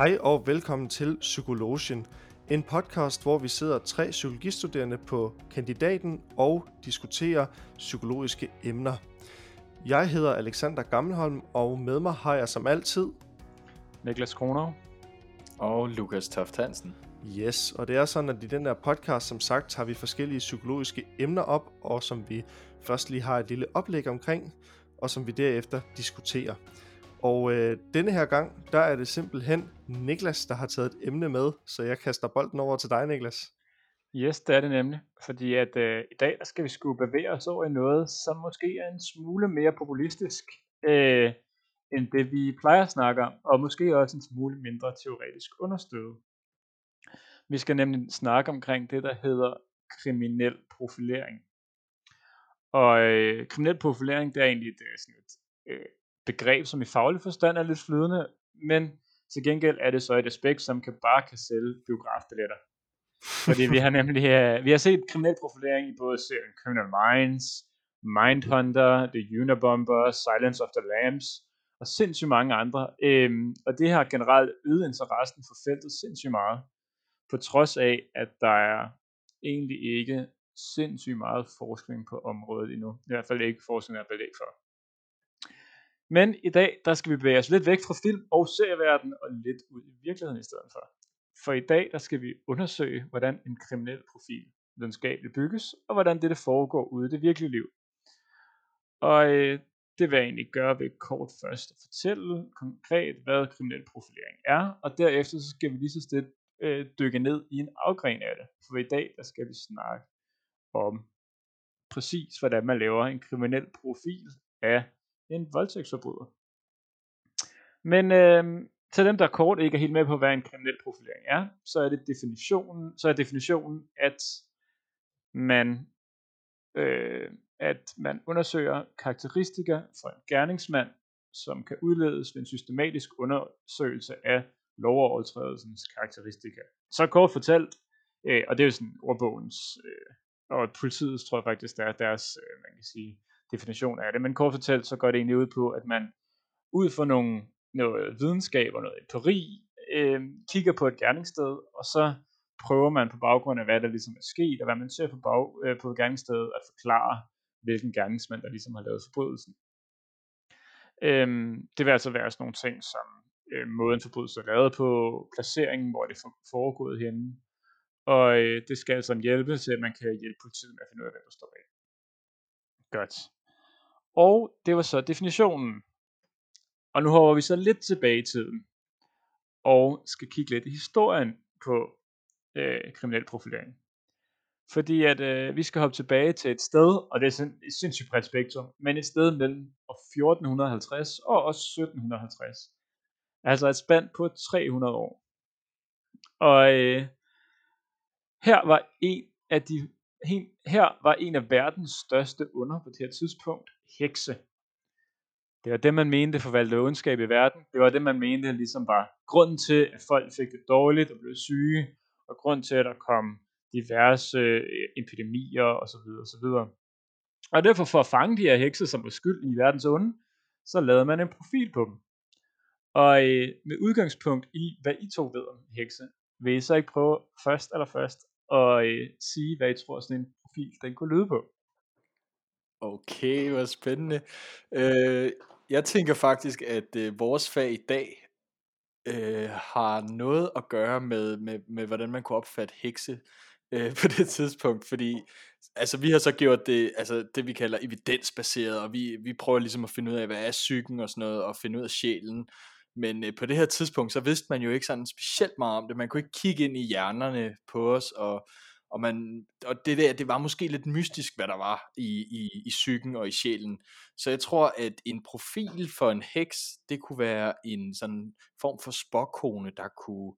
Hej og velkommen til Psykologien, en podcast, hvor vi sidder tre psykologistuderende på kandidaten og diskuterer psykologiske emner. Jeg hedder Alexander Gammelholm, og med mig har jeg som altid Niklas Kroner og Lukas Toft Hansen. Yes, og det er sådan, at i den her podcast, som sagt, har vi forskellige psykologiske emner op, og som vi først lige har et lille oplæg omkring, og som vi derefter diskuterer. Og øh, denne her gang, der er det simpelthen Niklas, der har taget et emne med, så jeg kaster bolden over til dig, Niklas. Yes, det er det nemlig, fordi at øh, i dag der skal vi skulle bevæge os over i noget, som måske er en smule mere populistisk, øh, end det vi plejer at snakke om, og måske også en smule mindre teoretisk understøttet. Vi skal nemlig snakke omkring det, der hedder kriminel profilering. Og øh, kriminel profilering, det er egentlig et, øh, sådan et øh, begreb, som i faglig forstand er lidt flydende, men til gengæld er det så et aspekt, som kan bare kan sælge biografbilletter. Fordi vi har nemlig uh, vi har set kriminel profilering i både serien Criminal Minds, Mindhunter, The Unabomber, Silence of the Lambs og sindssygt mange andre. Øhm, og det har generelt øget interessen for feltet sindssygt meget, på trods af, at der er egentlig ikke sindssygt meget forskning på området endnu. I hvert fald ikke forskning, der er belæg for. Men i dag, der skal vi bevæge os lidt væk fra film og serieverdenen og lidt ud i virkeligheden i stedet for. For i dag, der skal vi undersøge, hvordan en kriminel profil videnskabeligt bygges, og hvordan dette foregår ude i det virkelige liv. Og øh, det vil jeg egentlig gøre ved kort først at fortælle konkret, hvad kriminel profilering er, og derefter så skal vi lige så stille øh, dykke ned i en afgren af det. For i dag, der skal vi snakke om præcis, hvordan man laver en kriminel profil af en voldtægtsforbryder. Men øh, til dem, der kort ikke er helt med på, hvad en kriminel profilering er, så er det definitionen, så er definitionen, at man, øh, at man undersøger karakteristika for en gerningsmand, som kan udledes ved en systematisk undersøgelse af lovovertrædelsens karakteristika. Så kort fortalt, øh, og det er jo sådan ordbogens, øh, og politiets tror jeg faktisk, der er deres, øh, man kan sige, definition af det, men kort fortalt, så går det egentlig ud på, at man ud fra nogle, noget videnskab og noget empiri, øh, kigger på et gerningssted, og så prøver man på baggrund af, hvad der ligesom er sket, og hvad man ser på, bag, øh, på gerningsstedet, at forklare, hvilken gerningsmand, der ligesom har lavet forbrydelsen. Øh, det vil altså være sådan nogle ting, som øh, måden forbrydelsen er lavet på, placeringen, hvor det er foregået henne, og øh, det skal altså hjælpe til, at man kan hjælpe politiet med at finde ud af, hvad der står bag. Godt. Og det var så definitionen. Og nu hopper vi så lidt tilbage i tiden, og skal kigge lidt i historien på øh, kriminel profilering. Fordi at øh, vi skal hoppe tilbage til et sted, og det er sådan et sindssygt bredt spektrum, men et sted mellem 1450 og også 1750. Altså et spand på 300 år. Og øh, her var en af de her var en af verdens største under på det her tidspunkt hekse. Det var det, man mente forvalgte ondskab i verden. Det var det, man mente ligesom var grunden til, at folk fik det dårligt og blev syge, og grund til, at der kom diverse øh, epidemier osv. osv. Og derfor for at fange de her hekse, som var skyld i verdens onde, så lavede man en profil på dem. Og øh, med udgangspunkt i, hvad I to ved om hekse, vil I så ikke prøve først eller først at øh, sige, hvad I tror sådan en profil den kunne lyde på? Okay, hvor spændende. Øh, jeg tænker faktisk, at øh, vores fag i dag øh, har noget at gøre med, med, med, hvordan man kunne opfatte hekse øh, på det tidspunkt, fordi altså, vi har så gjort det, altså, det vi kalder evidensbaseret, og vi, vi prøver ligesom at finde ud af, hvad er psyken og sådan noget, og finde ud af sjælen, men øh, på det her tidspunkt, så vidste man jo ikke sådan specielt meget om det, man kunne ikke kigge ind i hjernerne på os, og og, man, og det der, det var måske lidt mystisk, hvad der var i, i, i psyken og i sjælen. Så jeg tror, at en profil for en heks, det kunne være en sådan form for spokkone, der kunne,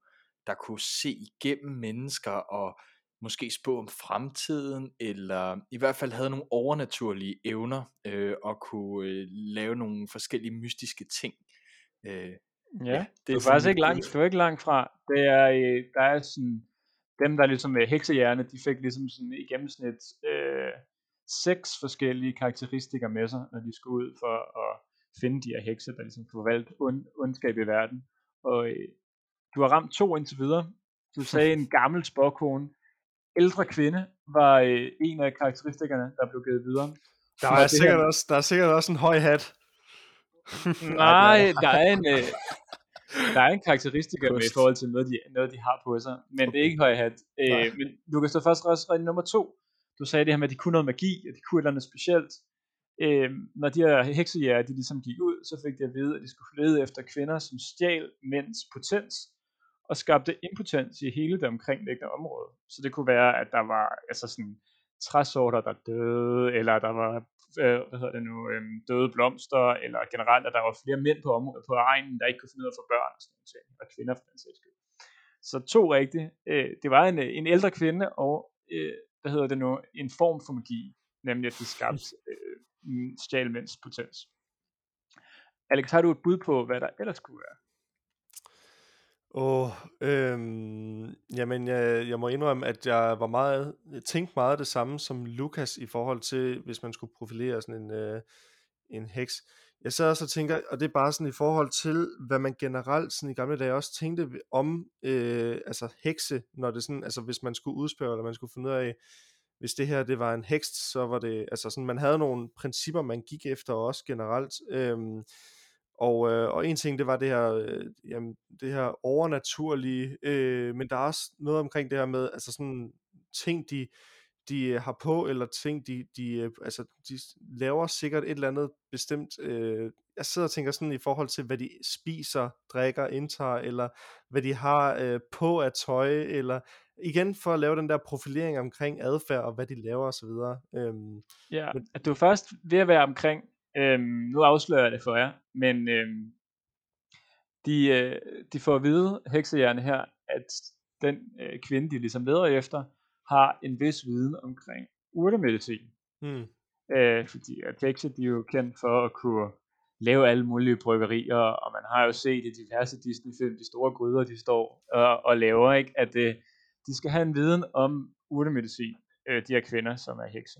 der kunne se igennem mennesker og måske spå om fremtiden, eller i hvert fald havde nogle overnaturlige evner, øh, og kunne øh, lave nogle forskellige mystiske ting. Øh, ja, det er, er faktisk ikke langt, det er ikke langt fra. Det er, øh, der er sådan dem, der ligesom med heksehjerne, de fik ligesom sådan i gennemsnit øh, seks forskellige karakteristikker med sig, når de skulle ud for at finde de her hekse, der ligesom kunne forvalte ond, ondskab i verden. Og øh, du har ramt to indtil videre. Du sagde en gammel spåkone. Ældre kvinde var øh, en af karakteristikerne, der blev givet videre. Der er, sikkert her- også, der er sikkert også en høj hat. Nej, der er en, øh, der er en karakteristika med i forhold til noget, de, noget, de har på sig. Men det er ikke høj hat. Øh, men du kan stå først også nummer to. Du sagde det her med, at de kunne noget magi, at de kunne et eller andet specielt. Øh, når de her heksejæger, de ligesom gik ud, så fik de at vide, at de skulle lede efter kvinder, som stjal mænds potens, og skabte impotens i hele det omkringliggende område. Så det kunne være, at der var altså sådan træsorter, der døde, eller der var øh, hvad hedder det nu, øh, døde blomster, eller generelt, at der var flere mænd på området på egnen, der ikke kunne finde ud af at få børn og sådan noget, ting, og kvinder for den sags skyld. Så to rigtigt. Øh, det var en, øh, en ældre kvinde, og øh, hvad hedder det nu, en form for magi, nemlig at de skabte øh, stjal mænds potens. Alex, har du et bud på, hvad der ellers kunne være? Åh, øhm, jamen jeg, jeg må indrømme, at jeg var meget, jeg tænkte meget det samme som Lukas i forhold til, hvis man skulle profilere sådan en, øh, en heks. Jeg sad også og tænker, og det er bare sådan i forhold til, hvad man generelt sådan i gamle dage også tænkte om øh, altså hekse, når det sådan, altså hvis man skulle udspørge, eller man skulle finde ud af, hvis det her det var en heks, så var det, altså sådan, man havde nogle principper, man gik efter også generelt. Øh, og, øh, og en ting, det var det her, øh, jamen, det her overnaturlige, øh, men der er også noget omkring det her med, altså sådan ting, de, de øh, har på, eller ting, de, de, øh, altså, de laver sikkert et eller andet bestemt, øh, jeg sidder og tænker sådan i forhold til, hvad de spiser, drikker, indtager, eller hvad de har øh, på af tøj, eller igen for at lave den der profilering omkring adfærd, og hvad de laver osv. Øhm, Ja, Men- at du er først ved at være omkring, øhm, nu afslører jeg det for jer, men øhm, de, øh, de får at vide, heksejerne her, at den øh, kvinde, de ligesom leder efter, har en vis viden omkring urtemedicin. hmm, Øh, fordi at hekse, de er jo kendt for at kunne lave alle mulige bryggerier, og man har jo set i diverse Disney-film, de store gryder, de står og, og laver, ikke? at øh, de skal have en viden om urtemedicin, øh, de her kvinder, som er hekse.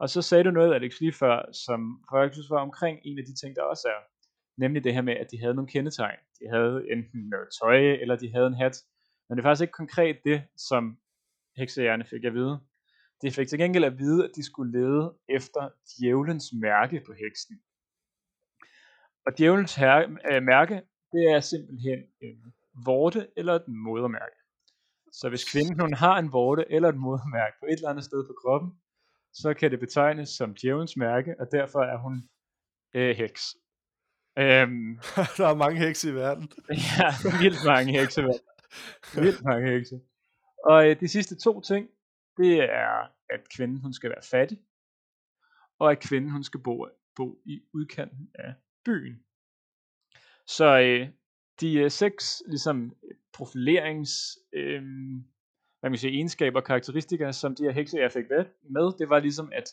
Og så sagde du noget, Alex, lige før, som faktisk var omkring en af de ting, der også er. Nemlig det her med, at de havde nogle kendetegn. De havde enten noget tøj, eller de havde en hat. Men det er faktisk ikke konkret det, som heksejerne fik at vide. De fik til gengæld at vide, at de skulle lede efter djævelens mærke på heksen. Og djævelens her, øh, mærke, det er simpelthen en vorte eller et modermærke. Så hvis kvinden hun har en vorte eller et modermærke på et eller andet sted på kroppen, så kan det betegnes som djævelens mærke, og derfor er hun øh, heks. Øhm, der er mange hekse i verden. ja, vildt mange hekse. mand. Vildt mange hekse. Og øh, de sidste to ting, det er, at kvinden hun skal være fattig, og at kvinden hun skal bo, bo i udkanten af byen. Så øh, de øh, seks ligesom profilerings øh, hvad man kan sige, egenskaber og karakteristika, som de her hekse, jeg fik med, med, det var ligesom, at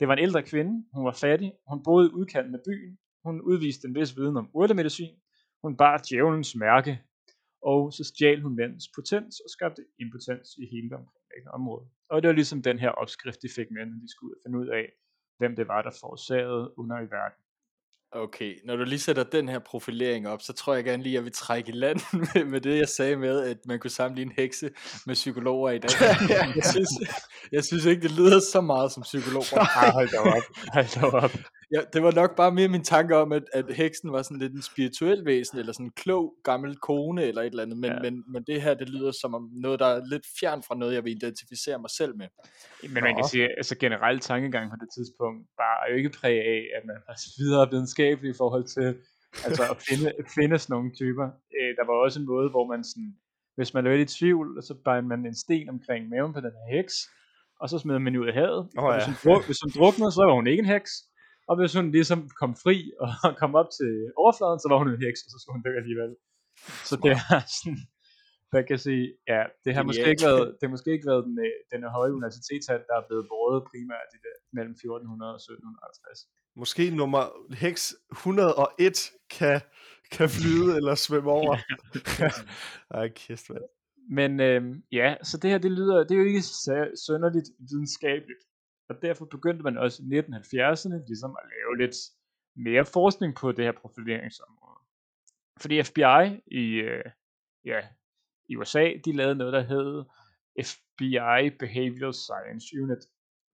det var en ældre kvinde, hun var fattig, hun boede i udkanten af byen, hun udviste en vis viden om urtemedicin, hun bar djævelens mærke, og så stjal hun mænds potens og skabte impotens i hele det omkringliggende område. Og det var ligesom den her opskrift, de fik med, når de skulle ud og finde ud af, hvem det var, der forårsagede under i verden. Okay, når du lige sætter den her profilering op, så tror jeg gerne lige, at jeg vil trække i land med, med det, jeg sagde med, at man kunne sammenligne hekse med psykologer i dag. jeg, synes, jeg synes ikke, det lyder så meget som psykologer. Ej, hold da op. Hold da op. Ja, det var nok bare mere min tanke om, at, at heksen var sådan lidt en spirituel væsen, eller sådan en klog gammel kone, eller et eller andet, men, Ja. men, men det her, det lyder som om noget, der er lidt fjern fra noget, jeg vil identificere mig selv med. Men man kan sige, altså generelt tankegang på det tidspunkt, bare er jo ikke præg af, at man er videre videnskabelig i forhold til altså at finde, finde sådan nogle typer. Øh, der var også en måde, hvor man sådan, hvis man var lidt i tvivl, så bare man en sten omkring maven på den her heks, og så smed man ud af havet. Og ja. hvis, hun druk, hvis hun druknede, så var hun ikke en heks. Og hvis hun ligesom kom fri og kom op til overfladen, så var hun en heks, og så skulle hun dø alligevel. Så det er sådan, man kan sige, ja, det har måske ikke været, det har måske ikke været den, øh, den høje universitetshal, der er blevet båret primært i det, mellem 1400 og 1750. Måske nummer heks 101 kan, kan flyde eller svømme over. Ej, kæft, mand. Men øh, ja, så det her, det lyder, det er jo ikke sønderligt videnskabeligt. Og derfor begyndte man også i 1970'erne ligesom at lave lidt mere forskning på det her profileringsområde. Fordi FBI i, øh, ja, i USA, de lavede noget, der hed FBI Behavioral Science Unit,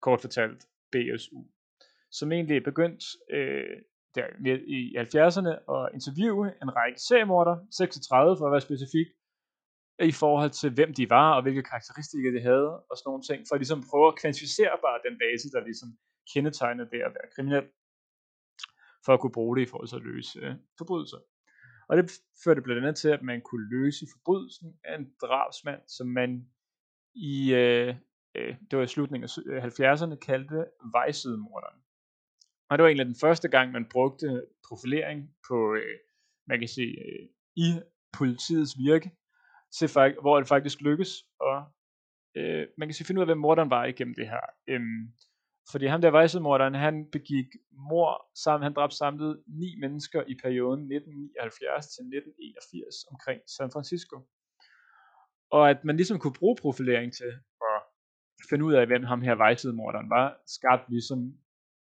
kort fortalt BSU, som egentlig begyndte øh, der, i 70'erne at interviewe en række seriemordere, 36 for at være specifik, i forhold til hvem de var, og hvilke karakteristika de havde, og sådan nogle ting, for at ligesom prøve at kvantificere bare den base, der ligesom kendetegner det at være kriminel, for at kunne bruge det i forhold til at løse øh, forbrydelser. Og det førte blandt andet til, at man kunne løse forbrydelsen af en drabsmand, som man i, øh, øh, det var i slutningen af 70'erne, øh, kaldte vejsidemorderen. Og det var egentlig den første gang, man brugte profilering på, øh, man kan sige, øh, i politiets virke, til, hvor det faktisk lykkes Og øh, man kan sige, finde ud af, hvem morderen var igennem det her. Øhm, fordi ham der vejsidemorderen, han begik mor sammen, han dræbte samlet ni mennesker i perioden 1979 til 1981 omkring San Francisco. Og at man ligesom kunne bruge profilering til at finde ud af, hvem ham her vejsidemorderen var, skabte ligesom,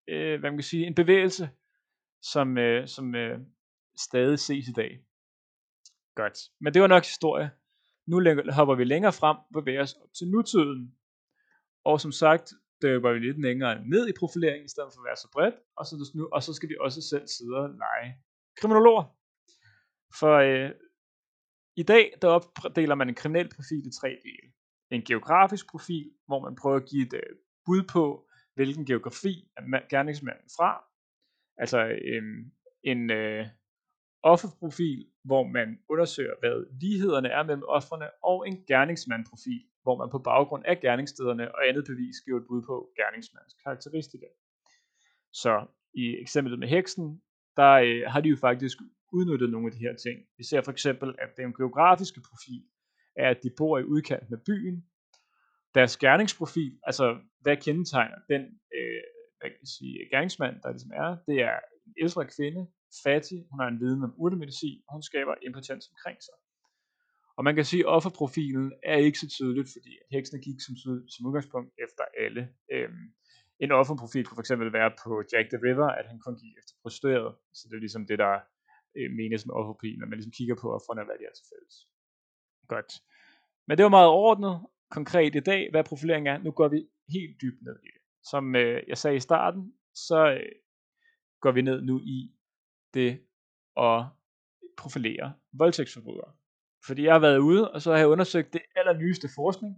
øh, hvad man kan sige, en bevægelse, som, øh, som øh, stadig ses i dag. Godt. Men det var nok historie. Nu hopper vi længere frem og bevæger os op til nutiden. Og som sagt, døber vi lidt længere ned i profileringen, i stedet for at være så bredt, og så, nu, og så skal vi også selv sidde og lege kriminologer. For øh, i dag, der opdeler man en kriminel profil i tre dele. En geografisk profil, hvor man prøver at give et øh, bud på, hvilken geografi er gerningsmanden fra. Altså øh, en øh, offerprofil, hvor man undersøger, hvad lighederne er mellem offerne, og en gerningsmandprofil, hvor man på baggrund af gerningsstederne og andet bevis giver et bud på gerningsmandens karakteristika. Så i eksemplet med heksen, der øh, har de jo faktisk udnyttet nogle af de her ting. Vi ser for eksempel, at den geografiske profil er, at de bor i udkanten af byen. Deres gerningsprofil, altså hvad kendetegner den øh, hvad kan jeg sige, gerningsmand, der ligesom er, det er en ældre kvinde, fattig, hun har en viden om urtemedicin, og hun skaber impotens omkring sig. Og man kan sige, at offerprofilen er ikke så tydeligt, fordi heksene gik som, som udgangspunkt efter alle. Øhm, en offerprofil kunne fx være på Jack the River, at han kun gik efter prostitueret. Så det er ligesom det, der øh, menes med offerprofilen, at man ligesom kigger på offerne og hvad de er til fælles. Godt. Men det var meget overordnet, konkret i dag, hvad profilering er. Nu går vi helt dybt ned i det. Som øh, jeg sagde i starten, så øh, går vi ned nu i det at profilere voldtægtsforbrydere. Fordi jeg har været ude, og så har jeg undersøgt det allernyeste forskning,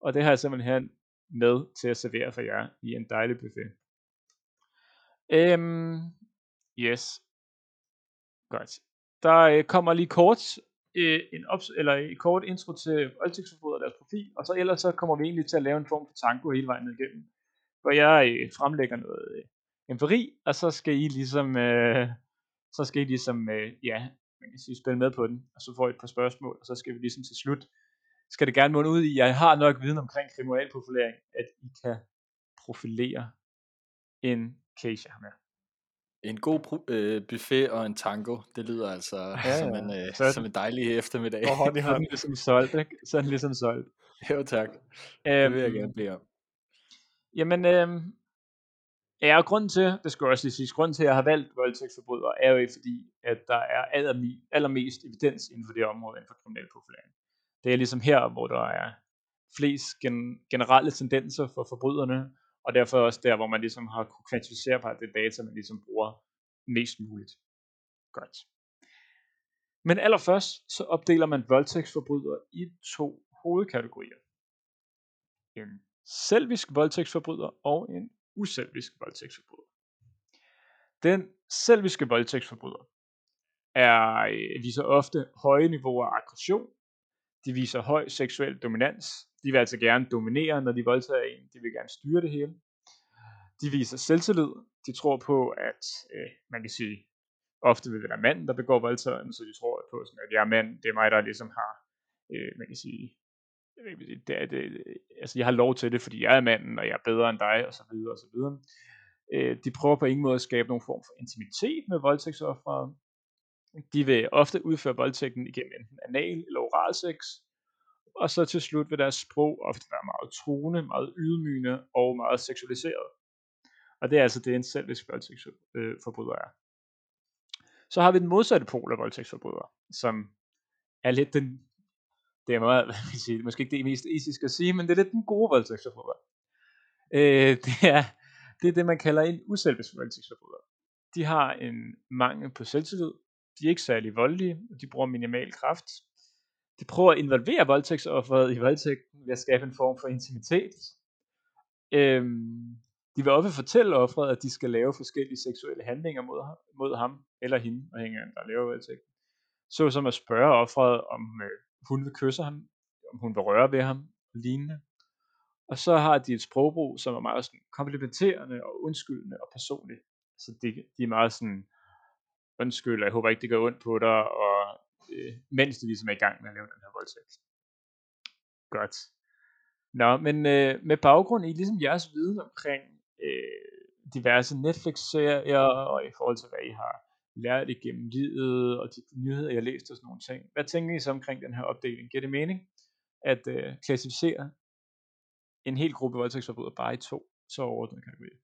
og det har jeg simpelthen med til at servere for jer i en dejlig buffet. Øhm, yes. Godt. Der øh, kommer lige kort øh, en ops- eller et kort intro til voldtægtsforbrydere og deres profil, og så ellers så kommer vi egentlig til at lave en form for tango hele vejen ned igennem. Hvor jeg øh, fremlægger noget øh, empiri, og så skal I ligesom, øh, så skal I ligesom, øh, ja, man kan sige, spille med på den, og så får I et par spørgsmål, og så skal vi ligesom til slut, skal det gerne munde ud i, jeg har nok viden omkring kriminalprofilering, at I kan profilere en case, jeg har med. En god øh, buffet og en tango, det lyder altså ja, som, en, øh, sådan, som en dejlig eftermiddag. Og hånd i hånd. Sådan ligesom solgt, ikke? Sådan ligesom solgt. Jo tak, det vil jeg gerne bede om. Jamen, øh, Ja, og grunden til, det skal også lige sige, grunden til, at jeg har valgt voldtægtsforbrydere, er jo ikke fordi, at der er allermest evidens inden for det område, inden for kriminel profilering. Det er ligesom her, hvor der er flest gen- generelle tendenser for forbryderne, og derfor også der, hvor man ligesom har kunne kvantificere på det data, man ligesom bruger mest muligt. Godt. Men allerførst, så opdeler man voldtægtsforbrydere i to hovedkategorier. En selvisk voldtægtsforbryder og en uselvisk voldtægtsforbryder. Den selviske voldtægtsforbryder er, øh, viser ofte høje niveauer af aggression. De viser høj seksuel dominans. De vil altså gerne dominere, når de voldtager en. De vil gerne styre det hele. De viser selvtillid. De tror på, at øh, man kan sige, ofte vil det være manden, der begår voldtagelsen, så de tror på, sådan, at jeg er mand, det er mig, der ligesom har, øh, man kan sige, det, det, det, altså jeg har lov til det, fordi jeg er manden, og jeg er bedre end dig, og så videre, og så videre. Øh, de prøver på ingen måde at skabe nogen form for intimitet med voldtægtsofferet. De vil ofte udføre voldtægten igennem enten anal eller oral sex, og så til slut vil deres sprog ofte være meget truende, meget ydmygende og meget seksualiseret. Og det er altså det, en selvisk voldtægtsforbryder er. Så har vi den modsatte pol af voldtægtsforbrydere, som er lidt den, det er meget, hvad vil sige, måske ikke det mest etiske at sige, men det er lidt den gode voldtægtsforbryder. Øh, det, er, det er det, man kalder en uselvisk voldtægtsforbryder. De har en mangel på selvtillid, de er ikke særlig voldelige, og de bruger minimal kraft. De prøver at involvere voldtægtsofferet i voldtægten ved at skabe en form for intimitet. Øhm, de vil ofte fortælle offeret, at de skal lave forskellige seksuelle handlinger mod, ham, mod ham eller hende, afhængig af der laver voldtægten. Så som at spørge offeret, om øh, hun vil kysse ham, om hun vil røre ved ham, lignende. Og så har de et sprogbrug, som er meget sådan komplementerende og undskyldende og personligt. Så de, de er meget sådan, undskyld, jeg håber ikke, det gør ondt på dig, og øh, mens de ligesom er i gang med at lave den her voldtægt. Godt. Nå, men øh, med baggrund i ligesom jeres viden omkring øh, diverse Netflix-serier, og i forhold til, hvad I har lært igennem livet, og de nyheder, jeg læste og sådan nogle ting. Hvad tænker I så omkring den her opdeling? Giver det mening at øh, klassificere en hel gruppe voldtægtsforbrydere bare i to så overordnede kategorier?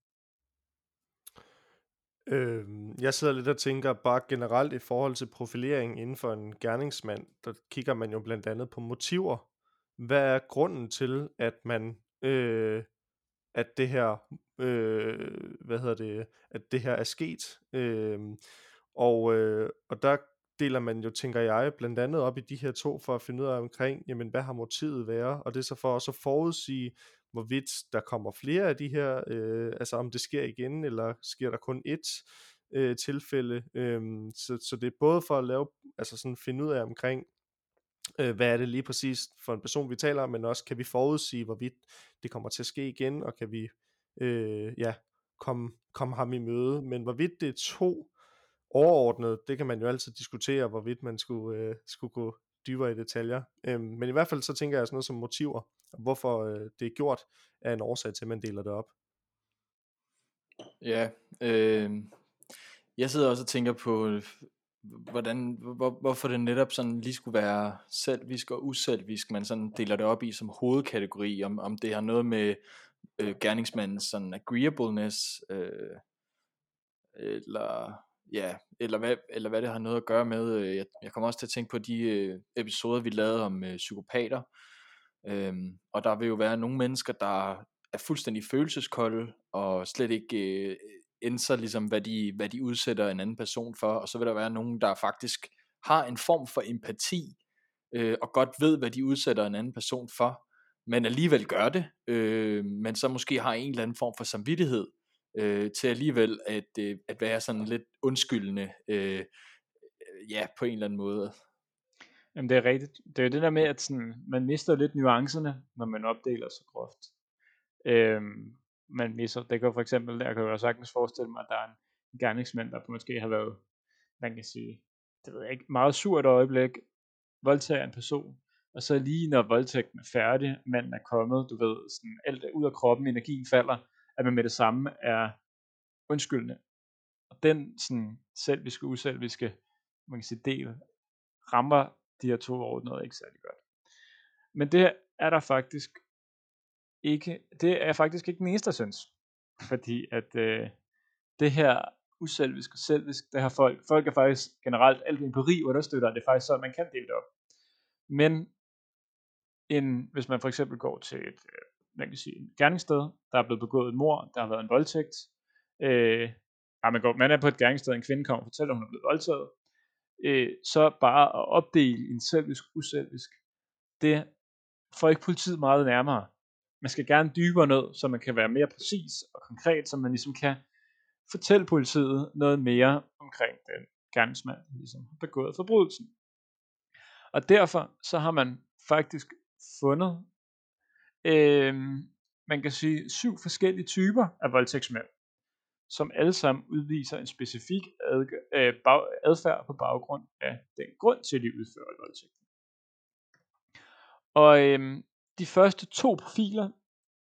Øh, jeg sidder lidt og tænker bare generelt i forhold til profilering inden for en gerningsmand, der kigger man jo blandt andet på motiver. Hvad er grunden til, at man øh, at det her øh, hvad hedder det, at det her er sket. Øh, og, øh, og der deler man jo, tænker jeg, blandt andet op i de her to, for at finde ud af omkring, jamen hvad har motivet været, og det er så for også at forudsige, hvorvidt der kommer flere af de her, øh, altså om det sker igen, eller sker der kun ét øh, tilfælde, øh, så, så det er både for at lave, altså sådan finde ud af omkring, øh, hvad er det lige præcis for en person, vi taler om, men også kan vi forudsige, hvorvidt det kommer til at ske igen, og kan vi øh, ja, komme, komme ham i møde. Men hvorvidt det er to overordnet, det kan man jo altid diskutere, hvorvidt man skulle, øh, skulle gå dybere i detaljer. Øhm, men i hvert fald så tænker jeg sådan noget som motiver, og hvorfor øh, det er gjort, er en årsag til, at man deler det op. Ja, øh, jeg sidder også og tænker på, hvordan, hvor, hvorfor det netop sådan lige skulle være selvvisk og uselvisk, man sådan deler det op i som hovedkategori, om, om det har noget med øh, gerningsmandens sådan agreeableness, øh, eller ja, eller hvad, eller hvad det har noget at gøre med. Øh, jeg, jeg kommer også til at tænke på de øh, episoder, vi lavede om øh, psykopater, øhm, og der vil jo være nogle mennesker, der er fuldstændig følelseskolde, og slet ikke øh, indser ligesom, hvad de, hvad de udsætter en anden person for, og så vil der være nogen, der faktisk har en form for empati, øh, og godt ved, hvad de udsætter en anden person for, men alligevel gør det, øh, men så måske har en eller anden form for samvittighed, øh, til alligevel at, øh, at være sådan lidt undskyldende, øh, ja, på en eller anden måde. Jamen det er rigtigt. Det er jo det der med, at sådan, man mister lidt nuancerne, når man opdeler så groft. Øhm, man misser, det kan for eksempel, der kan jeg jo sagtens forestille mig, at der er en gerningsmand, der måske har været, man kan sige, det ved jeg ikke, meget surt øjeblik, voldtager en person, og så lige når voldtægten er færdig, manden er kommet, du ved, sådan alt ud af kroppen, energien falder, at man med det samme er undskyldende. Og den sådan selviske, uselviske, man kan sige, del, rammer de her to noget ikke særlig godt. Men det er der faktisk ikke, det er jeg faktisk ikke den eneste, der synes. Fordi at øh, det her uselvisk og selvisk, det har folk, folk er faktisk generelt, alt empiri understøtter, at det er faktisk sådan, man kan dele det op. Men en, hvis man for eksempel går til et, øh, man kan sige, gerningssted, der er blevet begået et mor, der har været en voldtægt, øh, ja, man, går, man er på et gerningssted, en kvinde kommer og fortæller, at hun er blevet voldtaget, øh, så bare at opdele en selvisk uselvisk, det får ikke politiet meget nærmere. Man skal gerne dybere ned, så man kan være mere præcis og konkret, så man ligesom kan fortælle politiet noget mere omkring den gerningsmand, der ligesom har begået forbrydelsen. Og derfor så har man faktisk fundet, øh, man kan sige, syv forskellige typer af voldtægtsmænd, som alle sammen udviser en specifik øh, adfærd på baggrund af den grund til, at de udfører voldtægten. Og øh, de første to profiler,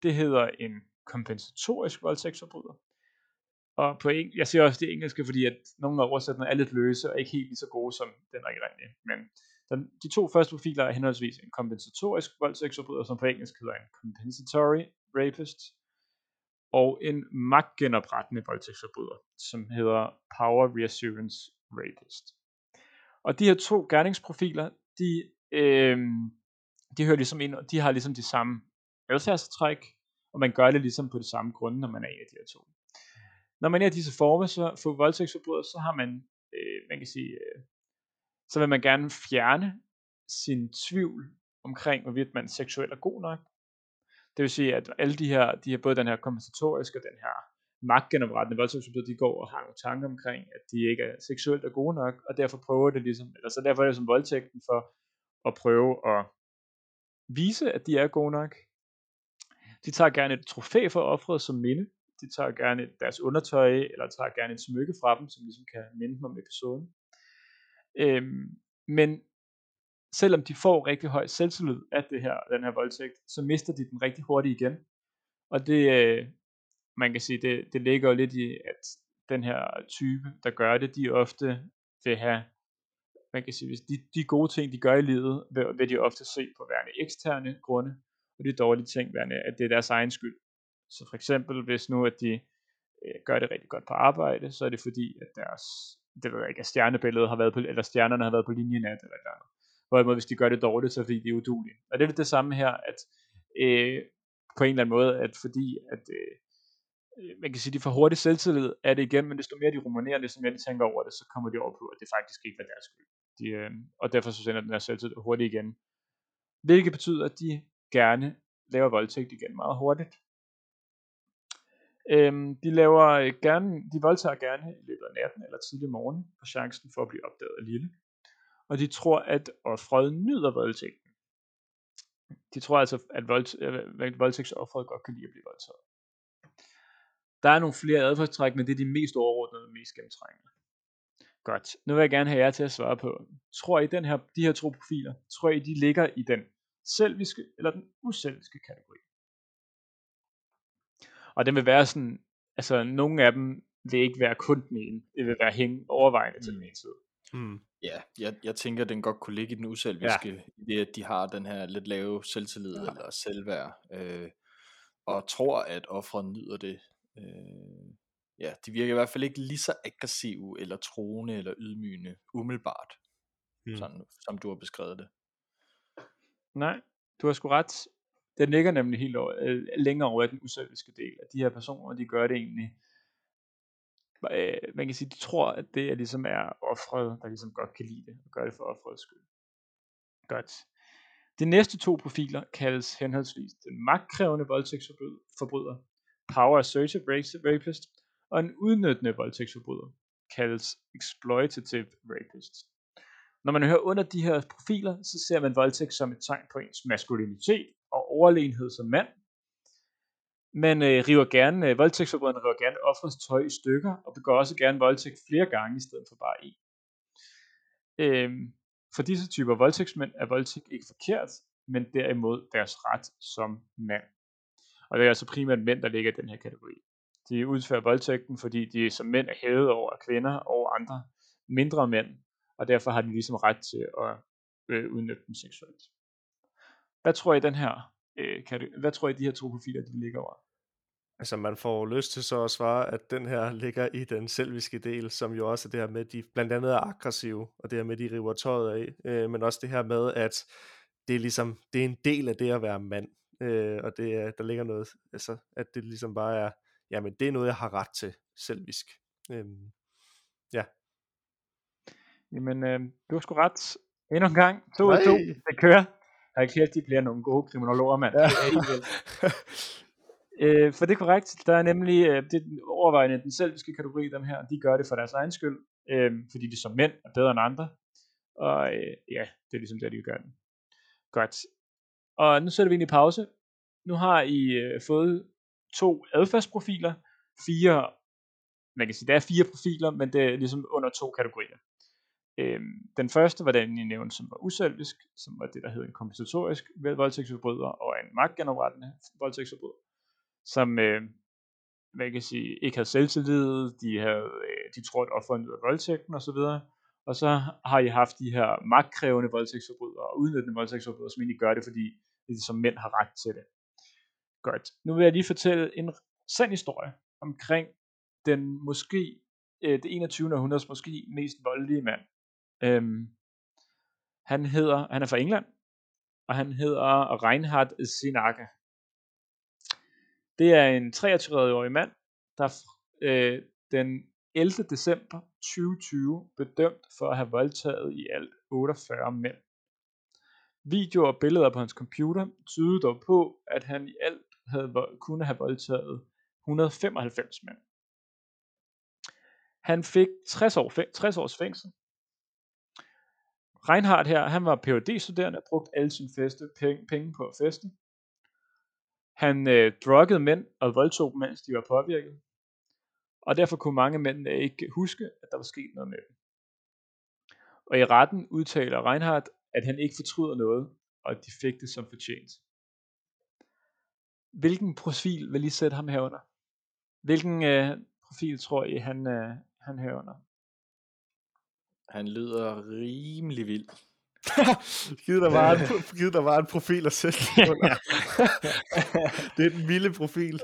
det hedder en kompensatorisk voldtægtsforbryder. Og på en, jeg siger også det engelske, fordi at nogle af oversætterne er lidt løse og ikke helt lige så gode som den rigtige. Men den, de to første profiler er henholdsvis en kompensatorisk voldtægtsforbryder, som på engelsk hedder en compensatory rapist, og en magtgenoprettende voldtægtsforbryder, som hedder power reassurance rapist. Og de her to gerningsprofiler, de, øh, de hører ligesom ind, de har ligesom de samme adfærdstræk, og man gør det ligesom på det samme grund, når man er en af de her to. Når man er i disse former, så for voldtægtsforbrydere, så har man, øh, man kan sige, øh, så vil man gerne fjerne sin tvivl omkring, hvorvidt man seksuelt er god nok. Det vil sige, at alle de her, de her både den her kompensatoriske og den her magtgenoprettende voldtægtsforbrydere, de går og har nogle tanker omkring, at de ikke er seksuelt er gode nok, og derfor prøver det ligesom, eller så derfor er det som voldtægten for at prøve at vise, at de er gode nok. De tager gerne et trofæ for offret som minde. De tager gerne deres undertøj, eller tager gerne et smykke fra dem, som ligesom kan minde dem om episoden. Øhm, men selvom de får rigtig høj selvtillid af det her, den her voldtægt, så mister de den rigtig hurtigt igen. Og det, øh, man kan sige, det, det ligger jo lidt i, at den her type, der gør det, de ofte vil have, man kan sige, hvis de, de gode ting, de gør i livet, vil, vil de ofte se på værende eksterne grunde, og de dårlige ting værende, at det er deres egen skyld. Så for eksempel, hvis nu, at de øh, gør det rigtig godt på arbejde, så er det fordi, at deres, det ved jeg ikke, at stjernebilledet har været på, eller stjernerne har været på linjen af det, eller et. Hvorimod, hvis de gør det dårligt, så er det fordi, de er udulige. Og det er det samme her, at øh, på en eller anden måde, at fordi, at øh, øh man kan sige, de får hurtigt selvtillid af det igen, men desto mere de rumonerer, desto mere de tænker over det, så kommer de over på, at det faktisk ikke er deres skyld. De, øh, og derfor så sender den her selvtillid hurtigt igen. Hvilket betyder, at de gerne laver voldtægt igen meget hurtigt. Øhm, de laver øh, gerne, de voldtager gerne i løbet af natten eller tidlig morgen, for chancen for at blive opdaget af lille. Og de tror, at offret nyder voldtægten. De tror altså, at, vold, øh, at voldtægtsofferet godt kan lide at blive voldtaget. Der er nogle flere adfærdstræk, men det er de mest overordnede og mest gennemtrængende. Godt. Nu vil jeg gerne have jer til at svare på. Tror I, den her, de her to profiler, tror I, de ligger i den selviske eller den uselviske kategori? Og den vil være sådan, altså nogle af dem vil ikke være kun den ene. Det vil være hænge overvejende til den ene side. Mm. Ja, jeg, jeg tænker, at den godt kunne ligge i den uselviske, ja. i det at de har den her lidt lave selvtillid ja. eller selvværd, øh, og tror, at offeret nyder det. Øh, ja, de virker i hvert fald ikke lige så aggressive, eller troende, eller ydmygende, umiddelbart, mm. sådan, som du har beskrevet det. Nej, du har sgu ret. Den ligger nemlig helt over, øh, længere over i den uselviske del, at de her personer, de gør det egentlig, øh, man kan sige, de tror, at det er ligesom er offret, der ligesom godt kan lide det, og gør det for offrets skyld. Godt. De næste to profiler kaldes henholdsvis den magtkrævende voldtægtsforbryder, power assertive rapist, og en udnyttende voldtægtsforbryder, kaldes exploitative rapist. Når man hører under de her profiler, så ser man voldtægt som et tegn på ens maskulinitet og overlegenhed som mand, man øh, river gerne, øh, voldtægtsforbryderne river gerne offrets tøj i stykker, og begår også gerne voldtægt flere gange i stedet for bare en. Øh, for disse typer voldtægtsmænd er voldtægt ikke forkert, men derimod deres ret som mand. Og det er altså primært mænd, der ligger i den her kategori. De udfører voldtægten, fordi de som mænd er hævet over kvinder og andre mindre mænd, og derfor har de ligesom ret til at øh, udnytte dem seksuelt. Hvad tror I den her øh, kan hvad tror I de her to profiler de ligger over? Altså man får lyst til så at svare, at den her ligger i den selviske del, som jo også er det her med, at de blandt andet er aggressive, og det her med, at de river tøjet af, øh, men også det her med, at det er ligesom, det er en del af det at være mand, øh, og det er, der ligger noget, altså at det ligesom bare er, jamen det er noget, jeg har ret til, selvisk. Øh, ja. Jamen, øh, du har sgu ret. Endnu en gang, to og to, det kører. Jeg har ikke de bliver nogle gode kriminologer, mand. Ja. Øh, for det er korrekt. Der er nemlig øh, det er overvejende den selviske kategori, dem her, de gør det for deres egen skyld, øh, fordi de som mænd er bedre end andre. Og øh, ja, det er ligesom det, de gør den. Godt. Og nu sætter vi ind i pause. Nu har I øh, fået to adfærdsprofiler, fire, man kan sige, der er fire profiler, men det er ligesom under to kategorier. Øhm, den første var den, I nævnte, som var uselvisk, som var det, der hed en kompensatorisk voldtægtsforbryder, og en magtgenoprettende voldtægtsforbryder som øh, hvad kan sige, ikke havde selvtillid, de, havde, øh, de tror, at offeren nyder voldtægten osv., og så har I haft de her magtkrævende voldtægtsforbrydere og udnyttende voldtægtsforbrydere, som egentlig gør det, fordi det som mænd har ret til det. Godt. Nu vil jeg lige fortælle en sand historie omkring den måske, øh, det 21. århundredes måske mest voldelige mand. Øhm, Han hedder, han er fra England, og han hedder Reinhard Sinaka. Det er en 33-årig mand, der øh, den 11. december 2020 blev dømt for at have voldtaget i alt 48 mænd. Videoer og billeder på hans computer tydede dog på, at han i alt havde, kunne have voldtaget 195 mænd. Han fik 60, år, 60 års fængsel. Reinhardt her, han var phd studerende og brugte alle sine feste, penge, penge på at feste. Han øh, druggede mænd og voldtog dem, mens de var påvirket. Og derfor kunne mange mænd øh, ikke huske, at der var sket noget med dem. Og i retten udtaler Reinhardt, at han ikke fortryder noget, og at de fik det som fortjent. Hvilken profil vil I sætte ham herunder? Hvilken øh, profil tror I, han, øh, han herunder? Han lyder rimelig vild. giv, der var en, giv der var en profil at sætte under. det er den vilde profil.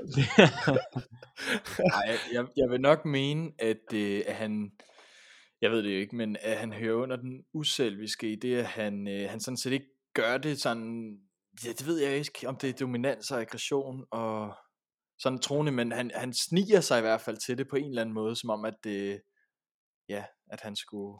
Nej, jeg, jeg vil nok mene, at, øh, at han, jeg ved det jo ikke, men at han hører under den uselviske i det, at han, øh, han sådan set ikke gør det sådan, ja, det ved jeg ikke, om det er dominans og aggression og sådan troende, men han, han sniger sig i hvert fald til det på en eller anden måde, som om at det, ja, at han skulle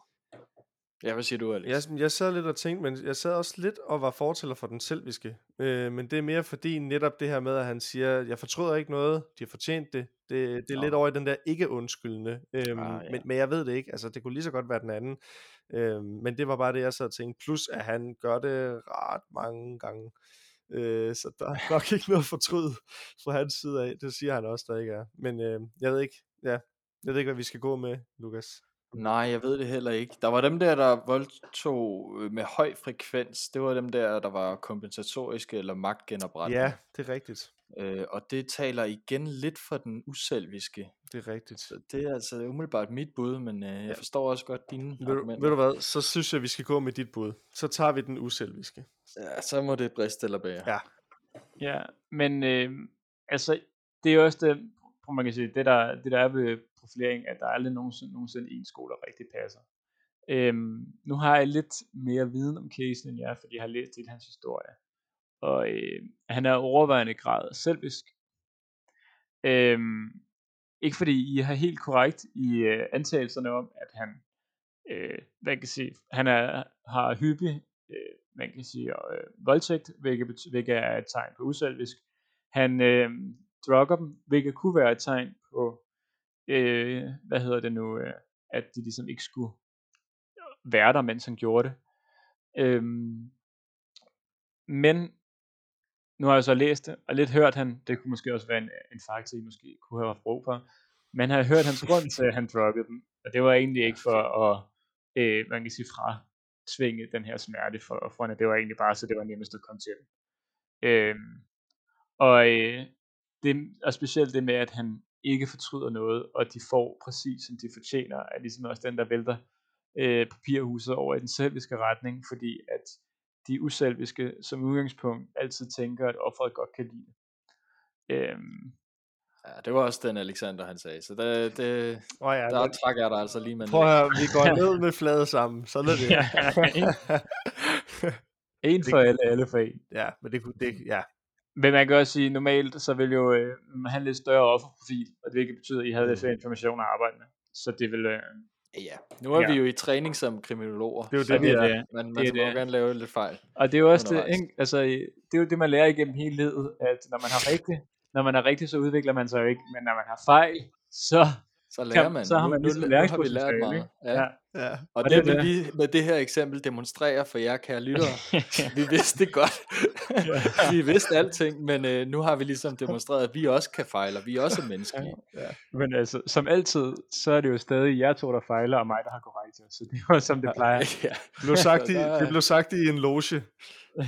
Ja, hvad siger du, Alex? Jeg, jeg sad lidt og tænkte, men jeg sad også lidt og var fortæller for den selviske. Øh, men det er mere fordi netop det her med, at han siger, jeg fortryder ikke noget, de har fortjent det. Det, det er Nå. lidt over i den der ikke undskyldende. Øhm, ah, ja. men, men jeg ved det ikke, altså det kunne lige så godt være den anden. Øhm, men det var bare det, jeg sad og tænkte. Plus at han gør det ret mange gange. Øh, så der er nok ikke noget fortryd fra hans side af. Det siger han også, der ikke er. Men øh, jeg ved ikke, ja, jeg ved ikke, hvad vi skal gå med, Lukas. Nej, jeg ved det heller ikke. Der var dem der, der voldtog øh, med høj frekvens. Det var dem der, der var kompensatoriske eller magtgenoprettende. Ja, det er rigtigt. Øh, og det taler igen lidt for den uselviske. Det er rigtigt. Så det er altså umiddelbart mit bud, men øh, jeg forstår også godt dine ved, argumenter. Ved du hvad, så synes jeg, vi skal gå med dit bud. Så tager vi den uselviske. Ja, så må det briste eller bære. Ja. Ja, men øh, altså, det er også det, man kan sige, det der, det der er ved profilering, at der aldrig nogensinde, nogensinde en skole, der rigtig passer. Øhm, nu har jeg lidt mere viden om casen end jeg, fordi jeg har læst lidt hans historie. Og øh, han er overvejende grad selvisk. Øhm, ikke fordi I har helt korrekt i øh, antagelserne om, at han, øh, man kan sige, han er, har hyppig, øh, man kan sige, øh, voldtægt, hvilket, hvilket er et tegn på uselvisk. Han øh, drukker dem, hvilket kunne være et tegn på øh, hvad hedder det nu, øh, at de ligesom ikke skulle være der, mens han gjorde det. Øhm, men nu har jeg så læst det, og lidt hørt han, det kunne måske også være en, en faktor, I måske kunne have haft brug for, men har hørt hans grund til, at han droppede dem, og det var egentlig ikke for at, øh, man kan sige, fra tvinge den her smerte for offrene, det var egentlig bare, så det var nemmest at komme til dem. Øhm, og øh, det og specielt det med, at han ikke fortryder noget, og de får præcis som de fortjener, er ligesom også den, der vælter øh, papirhuset over i den selviske retning, fordi at de uselviske som udgangspunkt altid tænker, at offeret godt kan lide det. Øhm, Ja, det var også den Alexander han sagde, så det, det, oh ja, der trækker jeg dig altså lige med Prøv at høre, vi går ned med flade sammen, sådan er det. ja, en, en for alle, alle for en. Ja, men det, det, ja, men man kan også sige, normalt så vil jo øh, have en lidt større offerprofil, og det ikke betyder, at I havde lidt flere information at arbejde med. Så det vil... Øh, ja, nu er ja. vi jo i træning som kriminologer. Det er jo det, det, er. det. Man, man det må det. gerne lave lidt fejl. Og det er jo også det, ikke? Altså, det er jo det, man lærer igennem hele livet, at når man har rigtigt, når man er rigtig, så udvikler man sig jo ikke, men når man har fejl, så så lærer man. Så har man ligesom nu, nu har vi lært meget. Ja. ja. Ja. Og, og det, det vil vi med det her eksempel demonstrere for jer, kære lyttere. vi vidste det godt. vi vidste alting, men øh, nu har vi ligesom demonstreret, at vi også kan fejle, og vi er også menneskelige. Ja. Men altså, som altid, så er det jo stadig jer to, der fejler, og mig, der har korrekt. Så det er jo som det plejer. ja. det, blev sagt i, det blev sagt i en loge.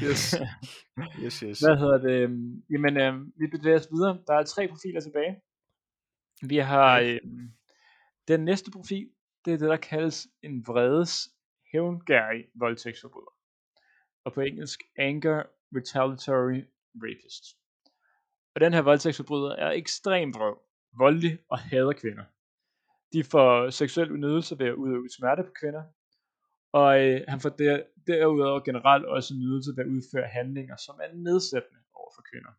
Yes. yes, yes. Hvad hedder det? Jamen, øh, vi bevæger os videre. Der er tre profiler tilbage. Vi har øh, den næste profil, det er det, der kaldes en vredes hævngærig voldtægtsforbryder. Og på engelsk, anger retaliatory rapist. Og den her voldtægtsforbryder er ekstremt vrøv, voldelig og hader kvinder. De får seksuel udnyttelse ved at udøve smerte på kvinder, Og øh, han får der, derudover generelt også nydelse ved at udføre handlinger, som er nedsættende over for kvinder.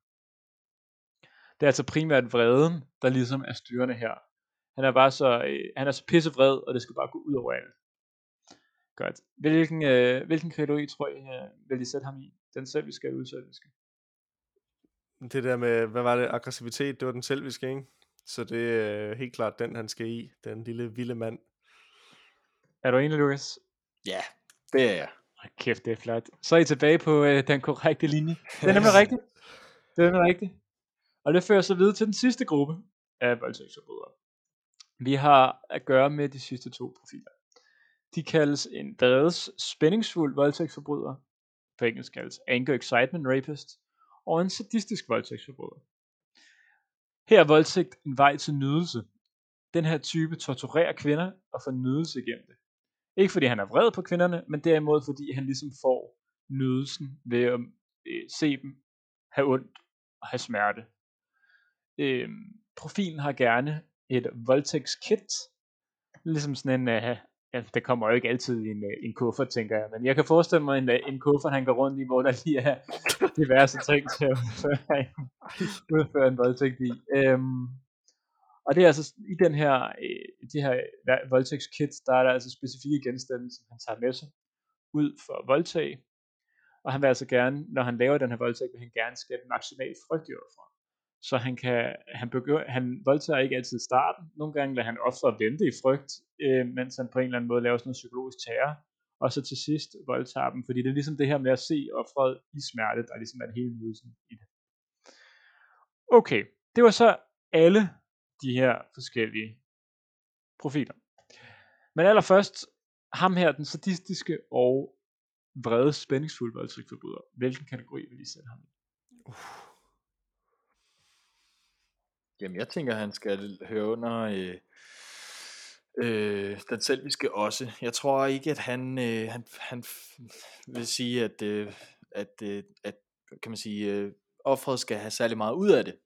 Det er altså primært vreden, der ligesom er styrende her. Han er bare så, øh, han er så pissevred, og det skal bare gå ud over alt. Godt. Hvilken, øh, hvilken kategori tror I, øh, vil I sætte ham i? Den selviske eller udselviske? Det der med, hvad var det, aggressivitet, det var den selviske, ikke? Så det er helt klart den, han skal i. Den lille vilde mand. Er du enig, Lukas? Ja, det er jeg. Hold kæft, det er flot. Så er I tilbage på øh, den korrekte linje. Det er nemlig rigtigt. Det er nemlig rigtigt. Og det fører så videre til den sidste gruppe af voldtægtsforbrydere. Vi har at gøre med de sidste to profiler. De kaldes en dredes spændingsfuld voldtægtsforbryder, på engelsk kaldes anger excitement rapist, og en sadistisk voldtægtsforbryder. Her er voldtægt en vej til nydelse. Den her type torturerer kvinder og får nydelse igennem det. Ikke fordi han er vred på kvinderne, men derimod fordi han ligesom får nydelsen ved at øh, se dem have ondt og have smerte. Øh, profilen har gerne et voldtægtskit, ligesom sådan en, øh, ja, det kommer jo ikke altid i en, øh, en kuffert, tænker jeg, men jeg kan forestille mig en, øh, en kuffert, han går rundt i, hvor der lige er diverse ting til at udføre, udføre en voldtægt i. Øhm, og det er altså i den her, øh, det her voldtægtskit, der er der altså specifikke genstande, som han tager med sig ud for at voldtage. Og han vil altså gerne, når han laver den her voldtægt, vil han gerne skabe maksimal frygt i offeret. Så han kan, han, begynder, han voldtager ikke altid starten. Nogle gange lader han ofte vente i frygt, øh, mens han på en eller anden måde laver sådan noget psykologisk terror. Og så til sidst voldtager dem, fordi det er ligesom det her med at se offeret i smerte, der er ligesom er hele nydelsen i det. Okay, det var så alle de her forskellige profiler. Men allerførst, ham her, den sadistiske og vrede spændingsfulde voldtægtsforbryder. Hvilken kategori vil I sætte ham i? Uh. Jamen, jeg tænker, han skal høre under øh, øh, den selviske også. Jeg tror ikke, at han, øh, han, han vil sige, at, øh, at, øh, at kan man sige, øh, offret skal have særlig meget ud af det.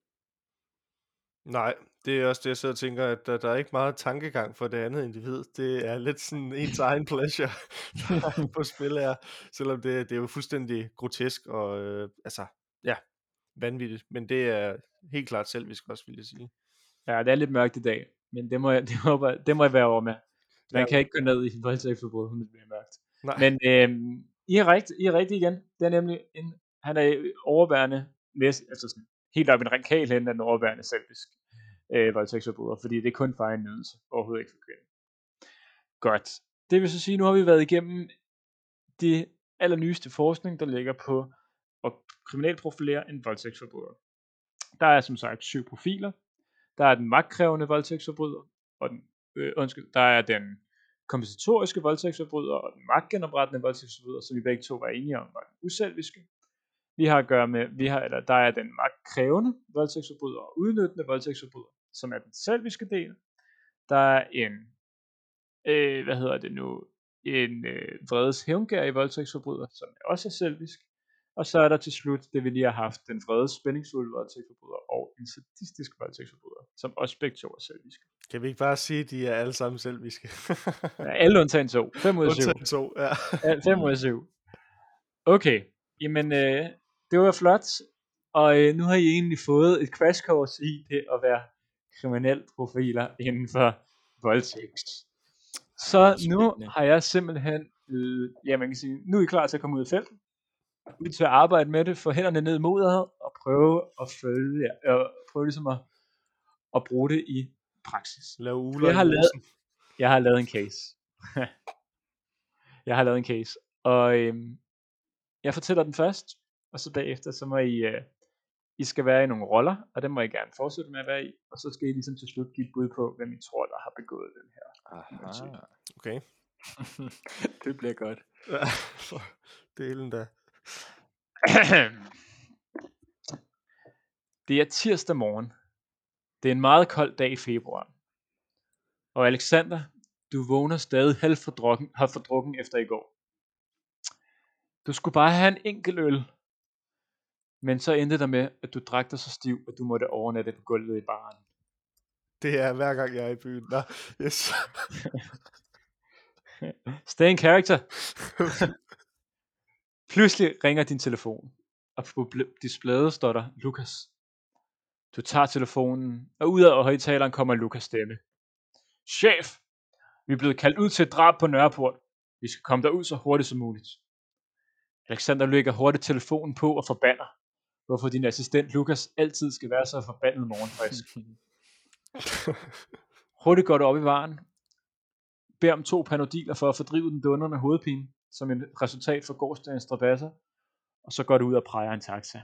Nej, det er også det, jeg sidder og tænker, at der, der er ikke meget tankegang for det andet individ. Det er lidt sådan ens egen pleasure, på spil er, selvom det, det er jo fuldstændig grotesk og øh, altså, ja, vanvittigt. Men det er helt klart selvisk også, vil jeg sige. Ja, det er lidt mørkt i dag, men det må jeg, det må, det må jeg være over med. Man ja. kan ikke gå ned i voldtægtsforbud, hun bliver mørkt. Nej. Men øh, I er rigtigt, I er rigtigt igen. Det er nemlig en, han er overværende, næst, altså sådan, helt op i en radikal hen af den overværende selvisk øh, voldtægtsforbryder, fordi det er kun for en nydelse, overhovedet ikke for kvinden. Godt. Det vil så sige, nu har vi været igennem det allernyeste forskning, der ligger på at kriminalprofilere en voldtægtsforbryder. Der er som sagt syv profiler. Der er den magtkrævende voldtægtsforbryder, og den, øh, undskyld, der er den kompensatoriske voldtægtsforbryder og den magtgenoprettende voldtægtsforbryder, som vi begge to var enige om var den uselviske. Vi har at gøre med, vi har, eller der er den magtkrævende voldtægtsforbryder og udnyttende voldtægtsforbryder, som er den selviske del. Der er en, øh, hvad hedder det nu, en øh, vredes hævngær i voldtægtsforbryder, som også er selvisk. Og så er der til slut det, vi lige har haft, den vrede spændingsfulde voldtægtsforbryder og en sadistisk voldtægtsforbryder, som også begge to er selviske. Kan vi ikke bare sige, at de er alle sammen selviske? ja, alle undtagen to. 5 ud af 7. Undtagen to, ja. 5 ud af 7. Okay, jamen øh, det var flot. Og øh, nu har I egentlig fået et crash course i det at være kriminel profiler inden for voldtægt. Så nu har jeg simpelthen, øh, ja man kan sige, nu er I klar til at komme ud i felten ud til at arbejde med det, få hænderne ned i moderhed, og prøve at følge, øh, prøve ligesom at, at bruge det i praksis. Lav uler jeg har, lavet, jeg har lavet en case. jeg har lavet en case, og øhm, jeg fortæller den først, og så bagefter, så må I, øh, I skal være i nogle roller, og det må I gerne fortsætte med at være i, og så skal I ligesom til slut give et bud på, hvem I tror, der har begået den her. Aha. Okay. det bliver godt. Delen da. Det er tirsdag morgen. Det er en meget kold dag i februar. Og Alexander, du vågner stadig halvt fordrukken, har fordrukken efter i går. Du skulle bare have en enkelt øl. Men så endte det med, at du drak dig så stiv, at du måtte overnatte på gulvet i baren. Det er hver gang jeg er i byen. Nå, yes. Stay in character. Pludselig ringer din telefon, og på displayet står der Lukas. Du tager telefonen, og ud af højtaleren kommer Lukas stemme. Chef, vi er blevet kaldt ud til et drab på Nørreport. Vi skal komme derud så hurtigt som muligt. Alexander lægger hurtigt telefonen på og forbander, hvorfor din assistent Lukas altid skal være så forbandet morgenfrisk. hurtigt går du op i varen, beder om to panodiler for at fordrive den dundrende hovedpine, som en resultat for gårdsdagens strabasser, og så går du ud og præger en taxa.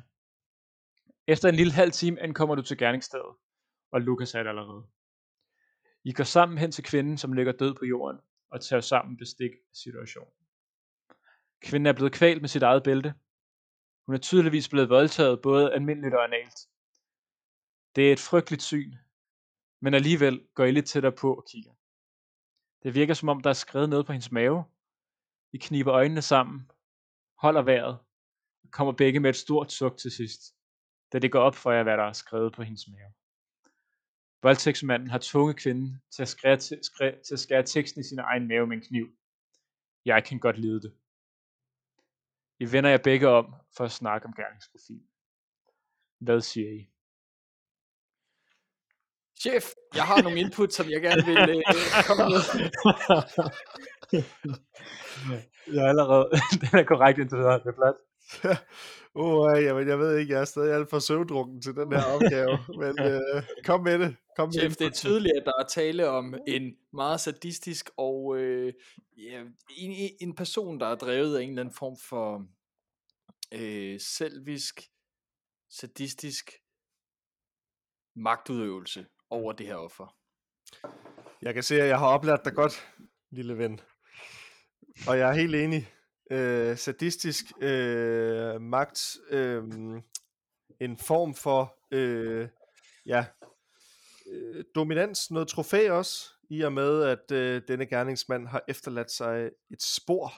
Efter en lille halv time ankommer du til gerningsstedet, og Lukas er der allerede. I går sammen hen til kvinden, som ligger død på jorden, og tager sammen bestik af situationen. Kvinden er blevet kvalt med sit eget bælte. Hun er tydeligvis blevet voldtaget både almindeligt og analt. Det er et frygteligt syn, men alligevel går I lidt tættere på og kigger. Det virker som om, der er skrevet noget på hendes mave. I kniber øjnene sammen, holder vejret, og kommer begge med et stort suk til sidst, da det går op for jer, hvad der er skrevet på hendes mave. Voldtægtsmanden har tvunget kvinden til at, skære, til, skære, til at skære teksten i sin egen mave med en kniv. Jeg kan godt lide det. I vender jer begge om for at snakke om gerningsprofil. Hvad siger I? Chef, jeg har nogle input, som jeg gerne vil øh, komme med. jeg er allerede, den er korrekt indtil videre, det er flot. oh, jamen, jeg ved ikke, jeg er stadig alt for søvndrukken til den her opgave, men øh, kom med det. Kom med Chef, det er tydeligt, at der er tale om en meget sadistisk og øh, ja, en, en person, der er drevet af en eller anden form for øh, selvisk, sadistisk magtudøvelse over det her offer. Jeg kan se, at jeg har oplært dig godt, lille ven. Og jeg er helt enig. Øh, sadistisk øh, magt, øh, en form for øh, ja, øh, dominans, noget trofæ også, i og med, at øh, denne gerningsmand har efterladt sig et spor.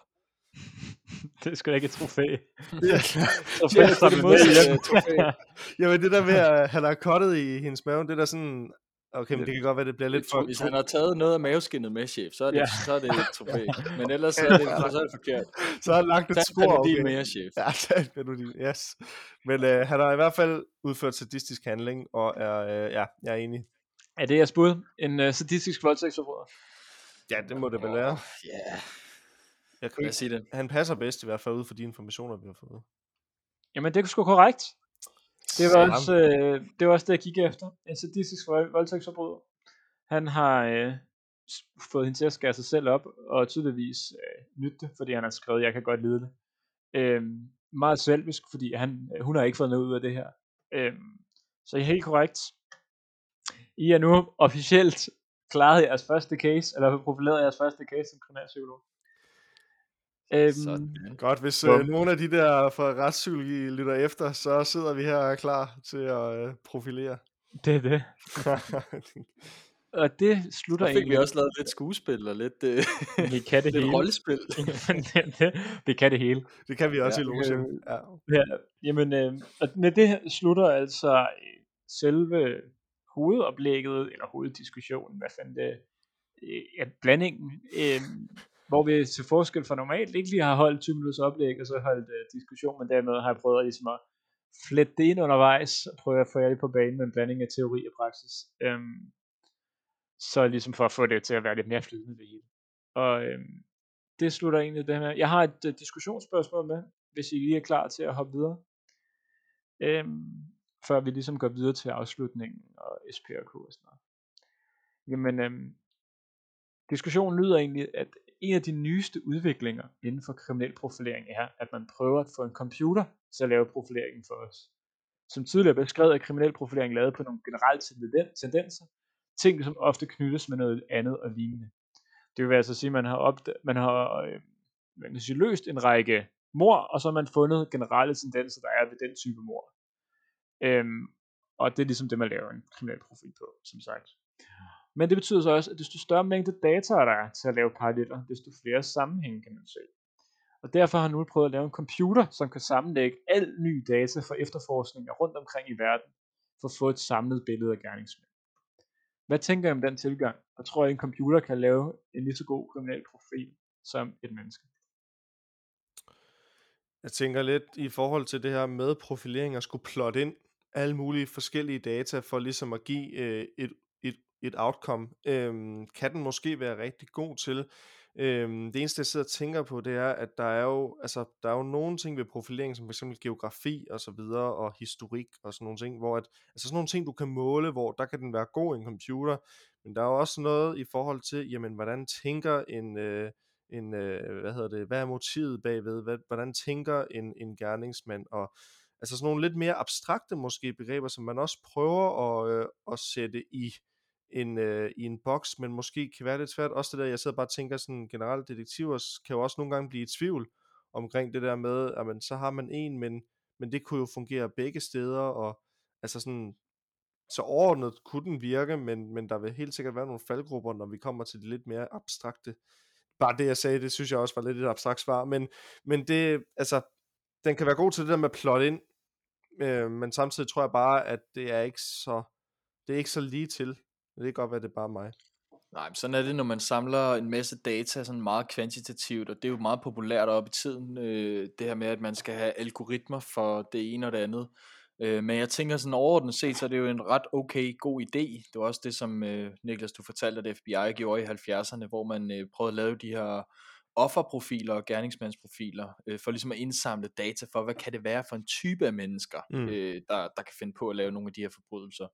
det er sgu da ikke et trofæ. Ja, trofæ, ja, det er trofæ. Jamen det der med, at han har kottet i hendes mave, det der sådan, Okay, men det kan godt være, det bliver lidt for... Hvis han har taget noget af maveskinnet med, chef, så er det, ja. så er det et trofæ. Men ellers så er det, så er det forkert. Så har han lagt et spor. okay. mere, chef. Ja, tag en yes. Men øh, han har i hvert fald udført sadistisk handling, og er, øh, ja, jeg er enig. Er det jeres bud? En øh, sadistisk voldtægtsforbryder? Ja, det må det vel være. Ja. Yeah. Jeg kan ikke sige det. Han passer bedst i hvert fald ud for de informationer, vi har fået. Jamen, det er sgu korrekt. Det var, også, øh, det var også det, jeg kiggede efter. En sadistisk vold, voldtægtsforbryder. Han har øh, fået hende til at skære sig selv op, og tydeligvis øh, nytte det, fordi han har skrevet, jeg kan godt lide det. Øh, meget selvisk, fordi han, øh, hun har ikke fået noget ud af det her. Øh, så I er helt korrekt. I er nu officielt klaret jeres første case, eller profileret jeres første case som kriminalpsykolog. Øhm, Godt, hvis øh, nogle af de der fra retspsykologi lytter efter, så sidder vi her klar til at øh, profilere. Det er det. og det slutter så fik egentlig... vi også lavet lidt skuespil og lidt, øh, vi kan det lidt hele. rollespil. vi kan det hele. Det kan vi også ja, i Logen. Øh, ja. ja. Jamen, øh, og med det slutter altså øh, selve hovedoplægget, eller hoveddiskussionen, hvad fanden det er, øh, blandingen. Øh, hvor vi til forskel fra normalt ikke lige har holdt 20 minutters oplæg, og så holdt uh, diskussion, men dermed har jeg prøvet ligesom at flette det ind undervejs, og prøve at få jer på banen med en blanding af teori og praksis. Um, så ligesom for at få det til at være lidt mere flydende det hele. Og um, det slutter egentlig det her. Jeg har et uh, diskussionsspørgsmål med, hvis I lige er klar til at hoppe videre. Um, før vi ligesom går videre til afslutningen og SPRK og sådan noget. Jamen, øhm, diskussionen lyder egentlig, at en af de nyeste udviklinger inden for kriminel profilering er, at man prøver at få en computer til at lave profileringen for os. Som tidligere beskrevet er kriminel profilering lavet på nogle generelle tendenser, ting som ofte knyttes med noget andet og lignende. Det vil altså sige, at man har, opd- man har øh, man kan sige, løst en række mor, og så har man fundet generelle tendenser, der er ved den type mor. Øhm, og det er ligesom det, man laver en kriminel profil på, som sagt. Men det betyder så også, at desto større mængde data der er til at lave paralleller, desto flere sammenhænge kan man se. Og derfor har nu prøvet at lave en computer, som kan sammenlægge al ny data fra efterforskninger rundt omkring i verden, for at få et samlet billede af gerningsmænd. Hvad tænker I om den tilgang? Og tror I, at en computer kan lave en lige så god kriminel profil som et menneske. Jeg tænker lidt i forhold til det her med profilering at skulle plotte ind alle mulige forskellige data for ligesom at give øh, et, et, outcome, øhm, kan den måske være rigtig god til. Øhm, det eneste jeg sidder og tænker på, det er, at der er jo, altså, der er jo nogle ting ved profilering, som f.eks. geografi og så videre, og historik og sådan nogle ting, hvor at, altså sådan nogle ting, du kan måle, hvor der kan den være god i en computer, men der er jo også noget i forhold til, jamen, hvordan tænker en, øh, en øh, hvad hedder det, hvad er motivet bagved, hvad, hvordan tænker en, en gerningsmand, og altså sådan nogle lidt mere abstrakte måske begreber, som man også prøver at, øh, at sætte i en, øh, i en boks, men måske kan være lidt svært. Også det der, jeg sidder bare og tænker sådan generelt, detektiver kan jo også nogle gange blive i tvivl omkring det der med, at man, så har man en, men, men det kunne jo fungere begge steder, og altså sådan, så overordnet kunne den virke, men, men der vil helt sikkert være nogle faldgrupper, når vi kommer til det lidt mere abstrakte. Bare det, jeg sagde, det synes jeg også var lidt et abstrakt svar, men, men det, altså, den kan være god til det der med plot ind, øh, men samtidig tror jeg bare, at det er ikke så, det er ikke så lige til. Det kan godt være, det er bare mig. Nej, men sådan er det, når man samler en masse data sådan meget kvantitativt, og det er jo meget populært op i tiden, øh, det her med, at man skal have algoritmer for det ene og det andet. Øh, men jeg tænker sådan overordnet set, så er det jo en ret okay god idé. Det var også det, som øh, Niklas, du fortalte, at FBI gjorde i 70'erne, hvor man øh, prøvede at lave de her offerprofiler og gerningsmandsprofiler, øh, for ligesom at indsamle data for, hvad kan det være for en type af mennesker, mm. øh, der, der kan finde på at lave nogle af de her forbrydelser.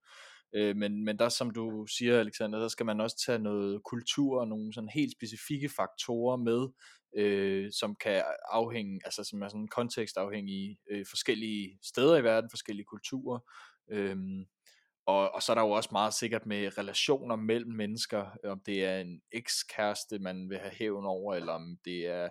Øh, men, men der, som du siger, Alexander, der skal man også tage noget kultur og nogle sådan helt specifikke faktorer med, øh, som kan afhænge, altså som er sådan kontekstafhængige øh, forskellige steder i verden, forskellige kulturer. Øh, og, og så er der jo også meget sikkert med relationer mellem mennesker, om det er en ekskæreste, man vil have hævn over, eller om det er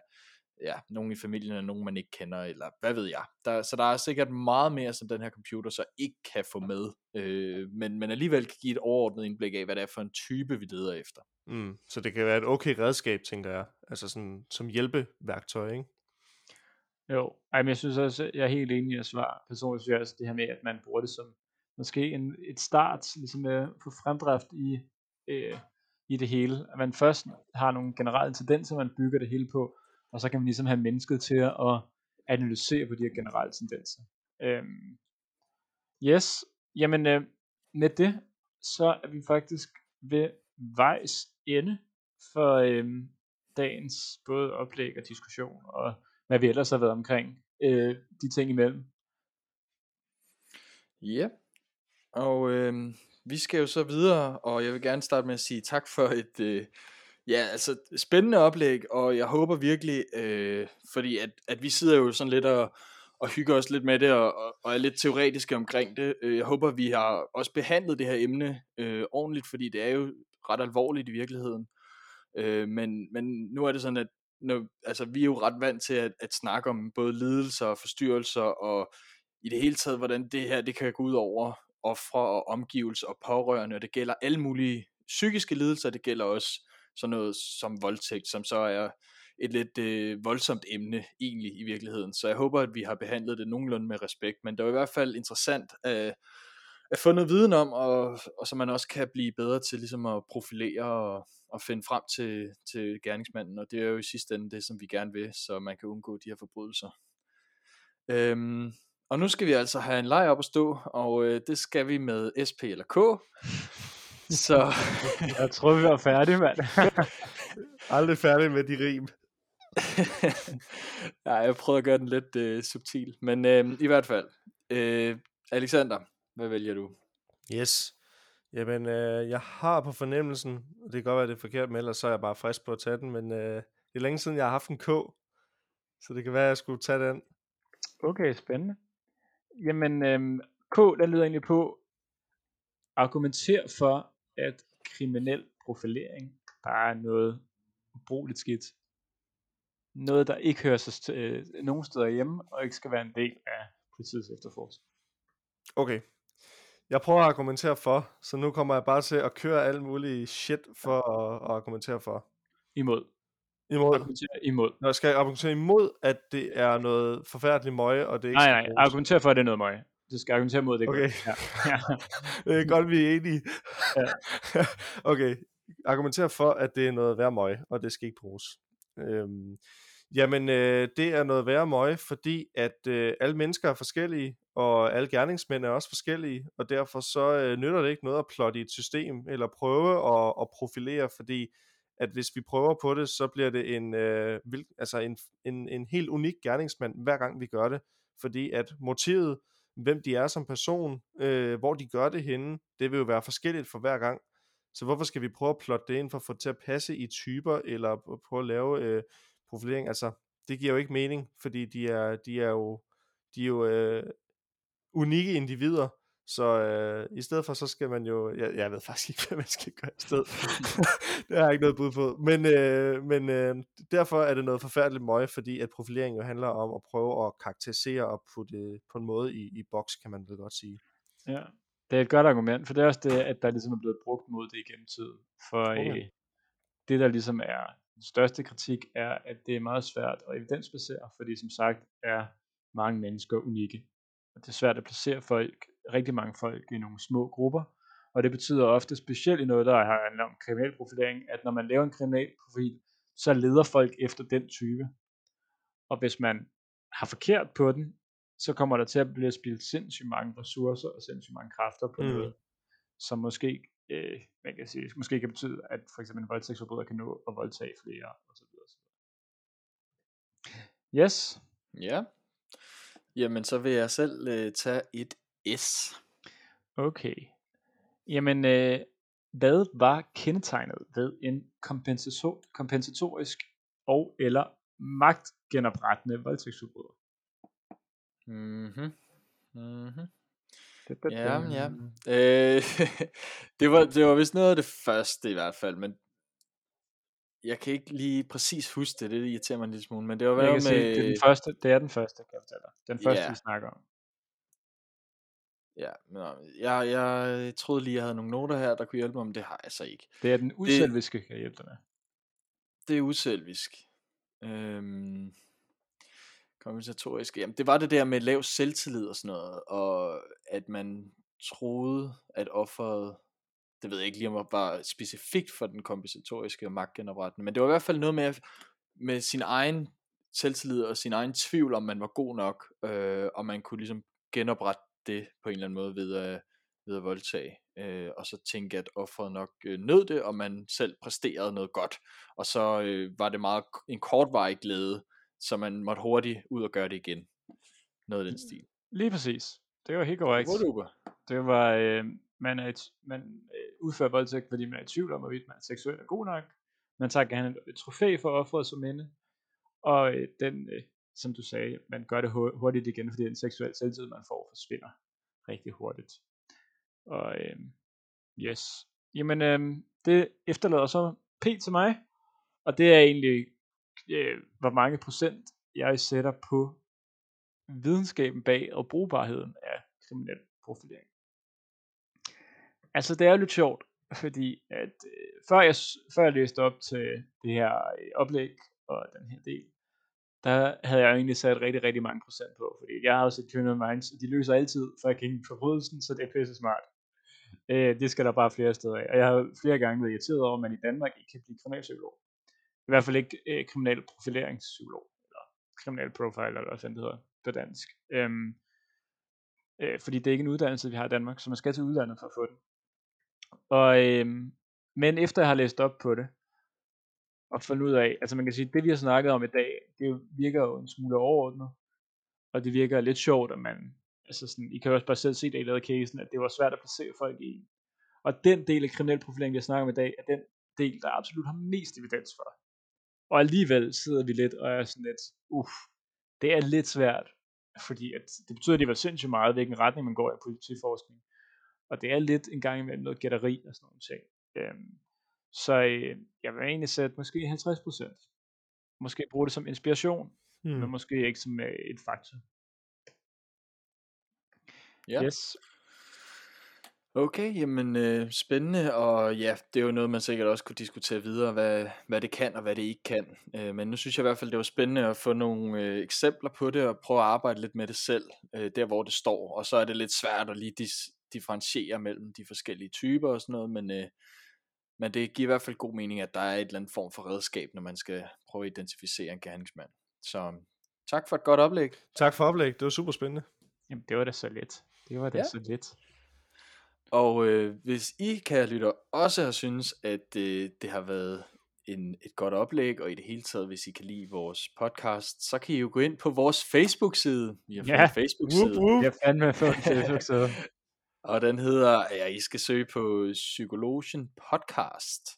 ja, nogen i familien, eller nogen man ikke kender, eller hvad ved jeg. Der, så der er sikkert meget mere, som den her computer så ikke kan få med, øh, men, men alligevel kan give et overordnet indblik af, hvad det er for en type, vi leder efter. Mm, så det kan være et okay redskab, tænker jeg, altså sådan som hjælpeværktøj, ikke? Jo, Ej, men jeg synes også, jeg er helt enig i at svare. Personligt synes jeg også det her med, at man bruger det som måske en, et start, ligesom at få fremdrift i, øh, i det hele. At man først har nogle generelle tendenser, man bygger det hele på, og så kan man ligesom have mennesket til at analysere på de her generelle tendenser. Øhm, yes, jamen øh, med det, så er vi faktisk ved vejs ende for øh, dagens både oplæg og diskussion, og hvad vi ellers har været omkring øh, de ting imellem. Ja, og øh, vi skal jo så videre, og jeg vil gerne starte med at sige tak for et, øh, Ja, altså spændende oplæg, og jeg håber virkelig, øh, fordi at, at vi sidder jo sådan lidt og, og hygger os lidt med det, og, og er lidt teoretiske omkring det. Øh, jeg håber, vi har også behandlet det her emne øh, ordentligt, fordi det er jo ret alvorligt i virkeligheden. Øh, men, men nu er det sådan, at når, altså, vi er jo ret vant til at, at snakke om både lidelser og forstyrrelser, og i det hele taget, hvordan det her det kan gå ud over ofre og omgivelser og pårørende, og det gælder alle mulige psykiske lidelser, det gælder også sådan noget som voldtægt, som så er et lidt øh, voldsomt emne egentlig i virkeligheden. Så jeg håber, at vi har behandlet det nogenlunde med respekt, men det var i hvert fald interessant at, at få noget viden om, og, og så man også kan blive bedre til ligesom at profilere og, og finde frem til, til gerningsmanden, og det er jo i sidste ende det, som vi gerne vil, så man kan undgå de her forbrydelser. Øhm, og nu skal vi altså have en leg op at stå, og øh, det skal vi med SP eller K. Så jeg tror, vi var færdige, mand. Aldrig færdig med de rim. Nej, jeg prøvede at gøre den lidt øh, subtil. Men øh, i hvert fald, øh, Alexander, hvad vælger du? Yes. Jamen, øh, jeg har på fornemmelsen, det kan godt være, det er forkert, men ellers så er jeg bare frisk på at tage den, men øh, det er længe siden, jeg har haft en K, så det kan være, at jeg skulle tage den. Okay, spændende. Jamen, øh, K, den lyder egentlig på, argumentere for, at kriminel profilering bare er noget ubrugeligt skidt. Noget, der ikke hører sig øh, nogen steder hjemme, og ikke skal være en del af politiets efterforskning. Okay. Jeg prøver at argumentere for, så nu kommer jeg bare til at køre alt muligt shit for at, at argumentere for. Imod. Imod. Argumentere imod. Når jeg skal argumentere imod, at det er noget forfærdeligt møje, og det ikke Nej, nej, argumentere for, at det er noget møje. Du skal argumentere mod det. Okay. Ja. ja. det er godt, vi er enige. ja. okay. Argumentere for, at det er noget værd møg, og det skal ikke bruges. Øhm, jamen, øh, det er noget værre møg, fordi at øh, alle mennesker er forskellige, og alle gerningsmænd er også forskellige, og derfor så øh, nytter det ikke noget at plotte i et system, eller prøve at, at profilere, fordi at hvis vi prøver på det, så bliver det en, øh, vil, altså en, en, en helt unik gerningsmand, hver gang vi gør det, fordi at motivet, hvem de er som person, øh, hvor de gør det henne, det vil jo være forskelligt for hver gang. Så hvorfor skal vi prøve at plotte det ind for at få det til at passe i typer, eller prøve at lave øh, profilering? Altså, det giver jo ikke mening, fordi de er, de er jo, de er jo øh, unikke individer, så øh, i stedet for, så skal man jo... Jeg, jeg ved faktisk ikke, hvad man skal gøre i stedet. det har jeg ikke noget bud på. Men, øh, men øh, derfor er det noget forfærdeligt møg, fordi at profilering jo handler om at prøve at karakterisere og putte på en måde i, i boks, kan man vel godt sige. Ja, det er et godt argument, for det er også det, at der ligesom er blevet brugt mod det igennem tiden. For Okay. øh, det, der ligesom er den største kritik, er, at det er meget svært at evidensbasere, fordi som sagt er mange mennesker unikke. Og det er svært at placere folk, rigtig mange folk, i nogle små grupper. Og det betyder ofte, specielt i noget, der har handlet om kriminalprofilering, at når man laver en kriminalprofil, så leder folk efter den type. Og hvis man har forkert på den, så kommer der til at blive spildt sindssygt mange ressourcer og sindssygt mange kræfter på mm. noget, som måske, øh, man kan sige, måske kan betyde, at for eksempel en voldtægtsforbryder kan nå at voldtage flere og så videre. Yes, Ja. Jamen, så vil jeg selv øh, tage et S. okay. Jamen, øh, hvad var kendetegnet ved en kompensator- kompensatorisk og eller magtgenoprettende voldtægtsforbryder? Mhm. Mhm. Ja, ja. Øh, det, var, det var vist noget af det første i hvert fald, men jeg kan ikke lige præcis huske det, det irriterer mig en lille smule, men det var sige, med... det er den første, det er den første, kan jeg fortælle dig. Den første, Ja. vi snakker om. Ja, men, jeg, jeg troede lige, jeg havde nogle noter her, der kunne hjælpe mig, men det har jeg så ikke. Det er den uselviske, kan jeg hjælpe dig med. Det er uselvisk. Øhm, kompensatorisk. Jamen, det var det der med lav selvtillid og sådan noget, og at man troede, at offeret, det ved jeg ikke lige om det var specifikt for den kompensatoriske og men det var i hvert fald noget med, med sin egen selvtillid og sin egen tvivl, om man var god nok, øh, og man kunne ligesom genoprette det på en eller anden måde ved at, ved at voldtage, øh, og så tænke, at offeret nok øh, nød det, og man selv præsterede noget godt, og så øh, var det meget en kortvarig glæde, så man måtte hurtigt ud og gøre det igen. Noget af den stil. Lige præcis. Det var helt korrekt. Det var, øh, man, er et, man øh, udfører voldtægt, fordi man er i tvivl om, hvorvidt man er seksuelt er god nok. Man tager gerne et, et trofæ for offeret som minde. Og øh, den, øh, som du sagde, man gør det hurtigt igen, fordi den seksuelle selvtid, man får, forsvinder rigtig hurtigt. Og øh, yes. Jamen, øh, det efterlader så P til mig. Og det er egentlig, øh, hvor mange procent jeg sætter på videnskaben bag og brugbarheden af kriminel profilering. Altså det er jo lidt sjovt, fordi at øh, før, jeg, før jeg læste op til det her øh, oplæg og den her del, der havde jeg egentlig sat rigtig, rigtig mange procent på, fordi jeg har jo set Criminal Minds, og de løser altid fucking forbrydelsen, så det er pisse smart. Øh, det skal der bare flere steder af. Og jeg har flere gange været irriteret over, at man i Danmark ikke kan blive kriminalpsykolog. I hvert fald ikke øh, kriminal profileringspsykolog, eller kriminal profiler, eller hvad det hedder på dansk. Øhm, øh, fordi det er ikke en uddannelse, vi har i Danmark, så man skal til udlandet for at få den. Og, øh, men efter jeg har læst op på det, at finde ud af, altså man kan sige, det vi har snakket om i dag, det virker jo en smule overordnet, og det virker lidt sjovt, at man, altså sådan, I kan jo også bare selv se det i lavede casen, at det var svært at placere folk i. Og den del af kriminel profilering, vi har snakket om i dag, er den del, der absolut har mest evidens for. Og alligevel sidder vi lidt og er sådan lidt, uff, det er lidt svært, fordi at det betyder det var sindssygt meget, hvilken retning man går i politiforskning. Og det er lidt en gang imellem noget gætteri og sådan nogle ting. Øhm, så øh, jeg vil egentlig sætte måske 50%. Måske bruge det som inspiration, hmm. men måske ikke som øh, et faktum. Ja. Yes. Okay, jamen øh, spændende, og ja, det er jo noget, man sikkert også kunne diskutere videre, hvad, hvad det kan og hvad det ikke kan. Øh, men nu synes jeg i hvert fald, det var spændende at få nogle øh, eksempler på det, og prøve at arbejde lidt med det selv, øh, der hvor det står. Og så er det lidt svært at lige dis- differentiere mellem de forskellige typer og sådan noget, men, øh, Men det giver i hvert fald god mening, at der er et eller andet form for redskab, når man skal prøve at identificere en gerningsmand. Så tak for et godt oplæg. Tak for oplæg, det var super spændende. Jamen, det var da så let. Det var da Ja. så let. Og øh, hvis I, kære lytter, også har synes, at øh, det har været en, et godt oplæg, og i det hele taget, hvis I kan lide vores podcast, så kan I jo gå ind på vores Facebook-side. Vi har fået Ja. en Facebook-side. Whoop, whoop. Jeg fandt med fået en Facebook-side. Og den hedder, ja, I skal søge på Psykologen Podcast.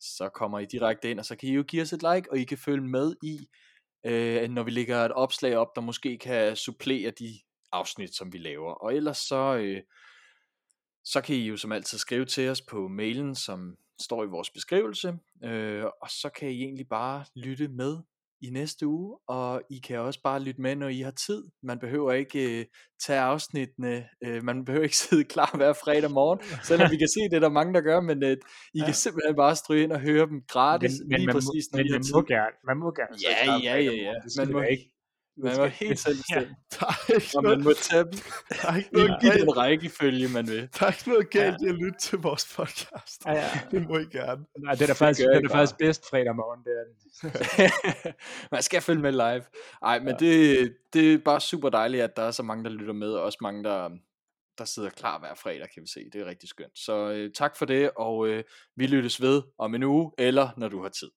Så kommer I direkte ind, og så kan I jo give os et like, og I kan følge med i, øh, når vi lægger et opslag op, der måske kan supplere de afsnit, som vi laver. Og ellers så, øh, så kan I jo som altid skrive til os på mailen, som står i vores beskrivelse. Øh, og så kan I egentlig bare lytte med i næste uge, og I kan også bare lytte med, når I har tid. Man behøver ikke øh, tage afsnittene, øh, man behøver ikke sidde klar hver fredag morgen, selvom vi kan se, det er der mange, der gør, men øh, I Ja. kan simpelthen bare stryge ind og høre dem gratis, men, men, lige man, præcis, må, når men I har man, tid. må gerne, man må gerne. Ja, ja, ja, ja. Man må, ikke. Man må helt selv er ikke og man må tage dem der er ikke i, noget i galt, den rækkefølge, man vil. der er ikke noget galt Ja. i at lytte til vores podcast. Ja, ja. Det må I gerne. Nej, det er da faktisk, det er da faktisk bedst fredag morgen, det er den. man skal følge med live. Ej, men det, det er bare super dejligt, at der er så mange, der lytter med, og også mange, der, der sidder klar hver fredag, kan vi se. Det er rigtig skønt. Så øh, tak for det, og øh, vi lyttes ved om en uge, eller når du har tid.